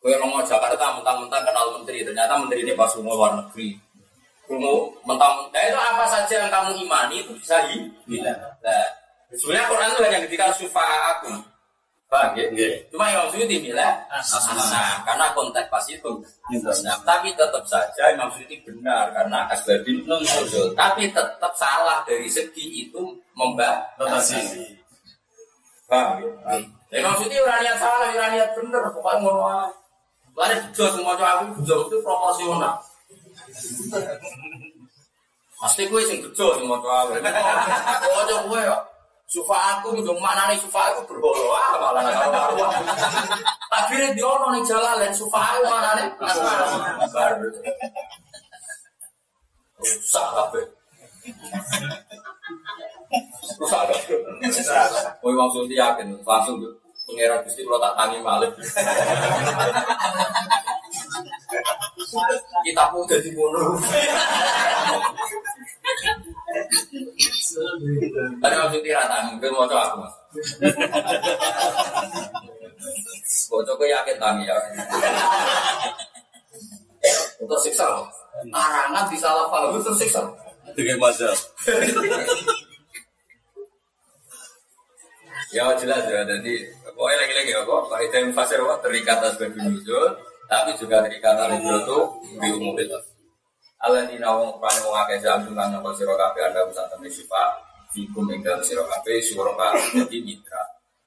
Speaker 2: Kue ngomong Jakarta mentang-mentang kenal menteri. Ternyata menteri ini pas rumah luar negeri. Rumah mentang-mentang. itu apa saja yang kamu imani itu bisa hilang. Nah, sebenarnya Quran itu hanya ketika aku. Paham ya? Cuma Imam Suyuti bilang nah, karena konteks pas itu. Nah, tapi tetap saja Imam Suyuti benar karena asbabin nuzul. Tapi tetap salah dari segi itu membatasi. Paham ya? Nah, Imam Suyuti orang niat salah, orang niat benar. Pokoknya ngono ae. Lari bejo semua cowok aku bejo itu proporsional. Pasti gue sing bejo semua cowok aku. Oh, aja gue ya. Sufa aku mendung mana nih sufa aku berholo ah malah Akhirnya dia orang nih jalan lain sufa aku mana baru rusak apa? Rusak apa? Oh maksudnya yakin langsung pengeran gusti kalau tak tangi malik. Kita pun jadi bunuh. Tapi maksudnya rata, mungkin mau coba aku mas. Bocok gue yakin tangi ya. Untuk siksa loh. Arangan disalah paham itu siksa.
Speaker 3: Dengan mazhab.
Speaker 2: Ya jelas ya, jadi pokoknya lagi-lagi ya kok, Pak Ida fasir terikat atas babi nuzul, tapi juga terikat atas itu di umum itu. Allah di nawang kepala wong akeh jam dengan nopo sira kabeh anda bisa temen sifat fikum ing dalem sira kabeh sira kabeh mitra.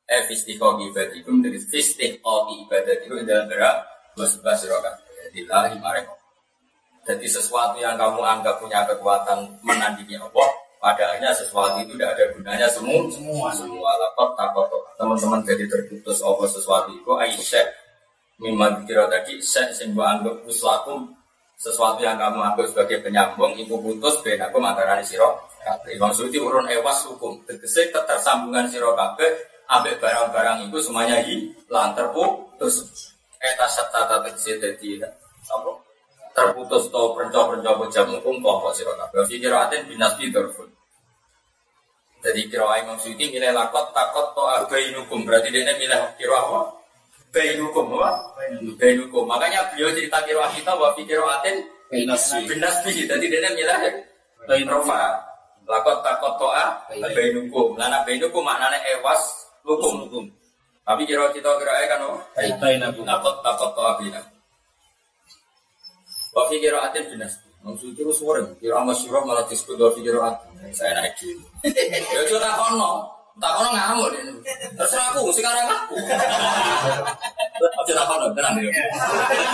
Speaker 2: Eh fistiqo ibadikum dari fistiqo ibadikum ing dalem berak dua sebelah sira kabeh. Dilahi mareko. Jadi sesuatu yang kamu anggap punya kekuatan menandingi Allah, padahalnya sesuatu itu tidak ada gunanya semua semua semua lapor takut teman-teman jadi terputus apa sesuatu itu aisyah mimman kira tadi saya gua anggap uslakum sesuatu yang kamu anggap sebagai penyambung ibu putus ben aku mantarani siro kabeh. Imam Suyuti urun ewas hukum. Tegese ketersambungan siro kabeh ambek barang-barang itu semuanya hilang terputus. Eta serta tegese dadi apa? Terputus atau perenco-perenco jam hukum kelompok siro kabeh. Fikiratin binasbi dorfun jadi kira Imam Suyuti milih lakot takot to hukum. Berarti dia milih kira apa hukum apa hukum makanya beliau cerita kira kita bahwa fikiratin
Speaker 3: Binasbi.
Speaker 2: binasbi jadi dia milih Rofa. Lakot takot toa hukum lana hukum maknanya ewas hukum. Hukum tapi kira kita kira kan oh.
Speaker 3: Bainakum.
Speaker 2: lakot takot toa bina Wa fi qira'atin binas. Maksud itu suara, kira masyurah malah disebut wa fi qira'atin. Saya naik dulu. [laughs] Ya tak kono. Tak kono ngamuk deh. Terserah aku, sekarang aku. Aja tak kono, tenang ya.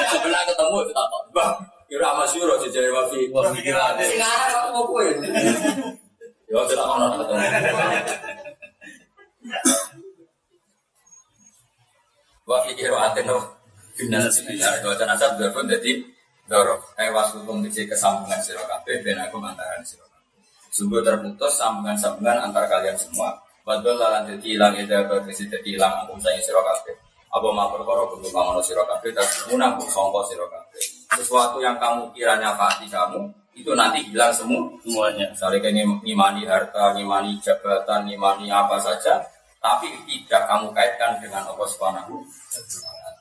Speaker 2: Sebelah ketemu itu tak kono. Bang, kira masyurah jadi wa fi wa fi qira'atin. Sekarang aku mau kue. Ya aja tak kono ketemu. Wa fi qira'atin binas sekitar. Dua jenazah berpun jadi Doro, eh wasukum biji kesambungan siro kabeh ben aku antara siro kabeh. Sungguh terputus sambungan-sambungan antar kalian semua. Badul lalan jadi hilang ida berkesi jadi hilang angkum saya siro kabeh. Apa mau perkara kudu kamu siro kabeh dan munang songko siro kabeh. Sesuatu yang kamu kira nyafati kamu itu nanti hilang semua
Speaker 3: Semuanya.
Speaker 2: misalnya kayak ngim- ngimani harta, ngimani jabatan, ngimani apa saja, tapi tidak kamu kaitkan dengan Allah Subhanahu.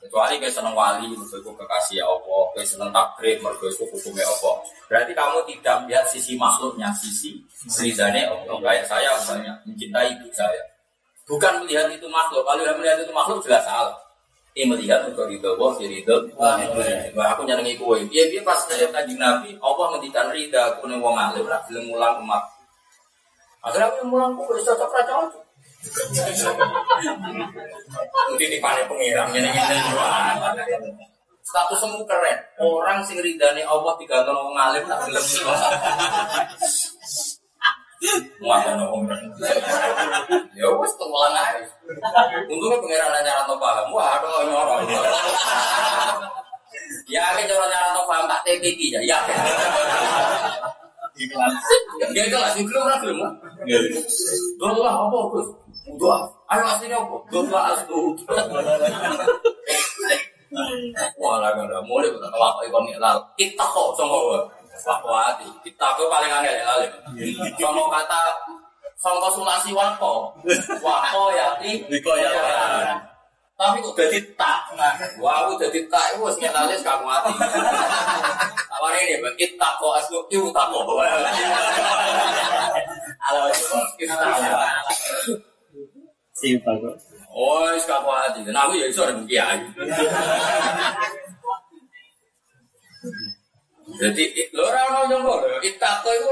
Speaker 2: Kecuali kayak seneng wali, mergo iku kekasih Allah, kayak seneng takrib, mergo iku hukumnya Allah. Berarti kamu tidak melihat sisi makhluknya, sisi ridhanya Allah. Kayak saya misalnya mencintai ibu saya. Bukan melihat itu makhluk, kalau yang melihat itu makhluk jelas salah. Ini melihat untuk ridho Allah, si ridho Wah, aku nyenengi kue. Iya, dia pas saya kaji Nabi, Allah ngendikan ridha, aku nih wong alim, lah mulang umat. Akhirnya aku mulang kue, cocok ra cocok. Mungkin di panen pengiram, nyenengi Status semu keren. Orang sing ridhane Allah digantung wong alim, tak belum mulang. Wah, ono wong. Ya wis tulang ae. Untungnya pengiran nyara to paham. Wah, aduh nyorong. Ya, ini cara nyara to paham tak TPK ya. Ya.
Speaker 3: Ikhlas.
Speaker 2: Ya itu lah, sih belum lah belum. Doa apa Gus? Doa. Ayo aslinya apa? Doa aslu. Wah, lah kan mulai kita tahu ikon lal. Kita kok sama Wakwati. Kita kok paling aneh ya lali. Sama kata Sangka sulasi wako, wako ya ti,
Speaker 3: Wiko ya, Ti.
Speaker 2: Tapi kok jadi tak, wah jadi tak, itu harus ngelalis kamu hati. Ini, kita kok aslu, itu tak kok. Kita
Speaker 3: Simpel kok.
Speaker 2: Oh, wis kamu hati. Nah, aku ya iso ada bukti aja. Jadi, lo orang orang jomblo, kita kok itu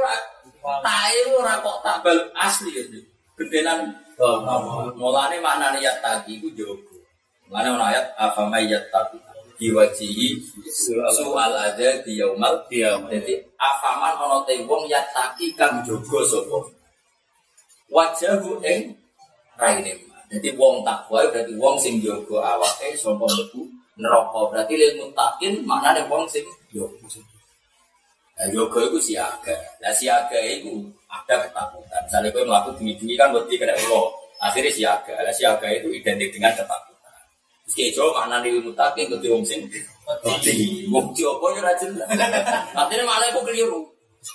Speaker 2: tak itu orang kok tak bal asli ya. Gendenan Mulane maknane yat tadi ku jogo. Mulane ana ayat apa mayat tadi diwajihi soal ada di yaumal
Speaker 3: Qiyamah.
Speaker 2: Jadi afaman ana te wong yat taki kang jogo sapa. Wajahu ing raine. Jadi wong takwa berarti wong sing jogo awake sapa mlebu neraka. Berarti lil muttaqin maknane wong sing jogo. Nah, yoga itu siaga. Nah, siaga itu ada ketakutan. Misalnya gue melakukan bunyi-bunyi kan berarti kena Allah. Akhirnya siaga. Nah, siaga itu identik dengan ketakutan. Jauh mana nih mutakin ke wong sing. Wong Jawa ya jelas. Artinya mana itu keliru.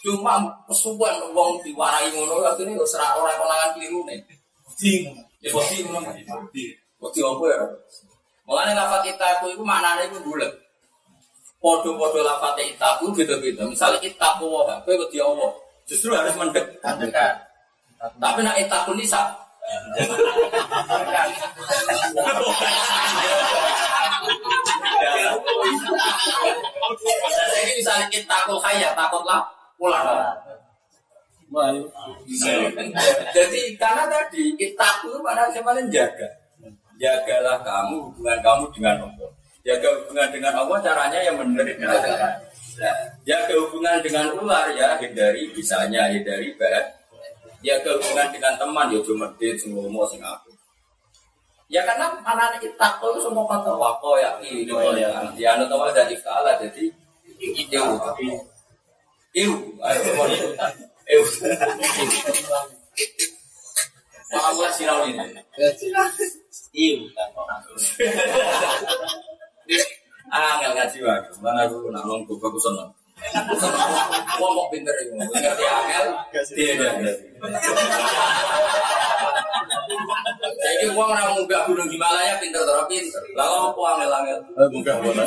Speaker 2: Cuma kesuwen wong diwarai ngono akhirnya wis ora ora konangan keliru nih. Ya wedi ngono. Wedi apa ya? Mulane lafaz kita itu maknane itu bulat. Podo-podo lafate itaku beda-beda. Misalnya itaku wah, kowe wedi Allah. Justru harus mendekat. Tapi nak itaku nisa. Jadi [laughs] misalnya itaku kaya takutlah pulang. Jadi karena tadi itaku itu mana siapa jaga? Jagalah kamu hubungan kamu dengan Allah. Jaga hubungan dengan Allah caranya yang benar. Nah, jaga hubungan dengan ular ya hindari bisanya hindari bahan. Jaga hubungan dengan teman ya cuma medit semua mau sing aku. Ya karena anak kita itu semua kata wako ya ini ya ya anu tahu dari kala jadi itu Iu, ayo, iu. Maaf lah sinau ini. Ngaji. Mana aku nak pinter angel. Iya, iya. Saiki wong ora munggah gunung Himalaya pinter to pinter. Lah opo angel-angel?
Speaker 3: Bukan, bukan,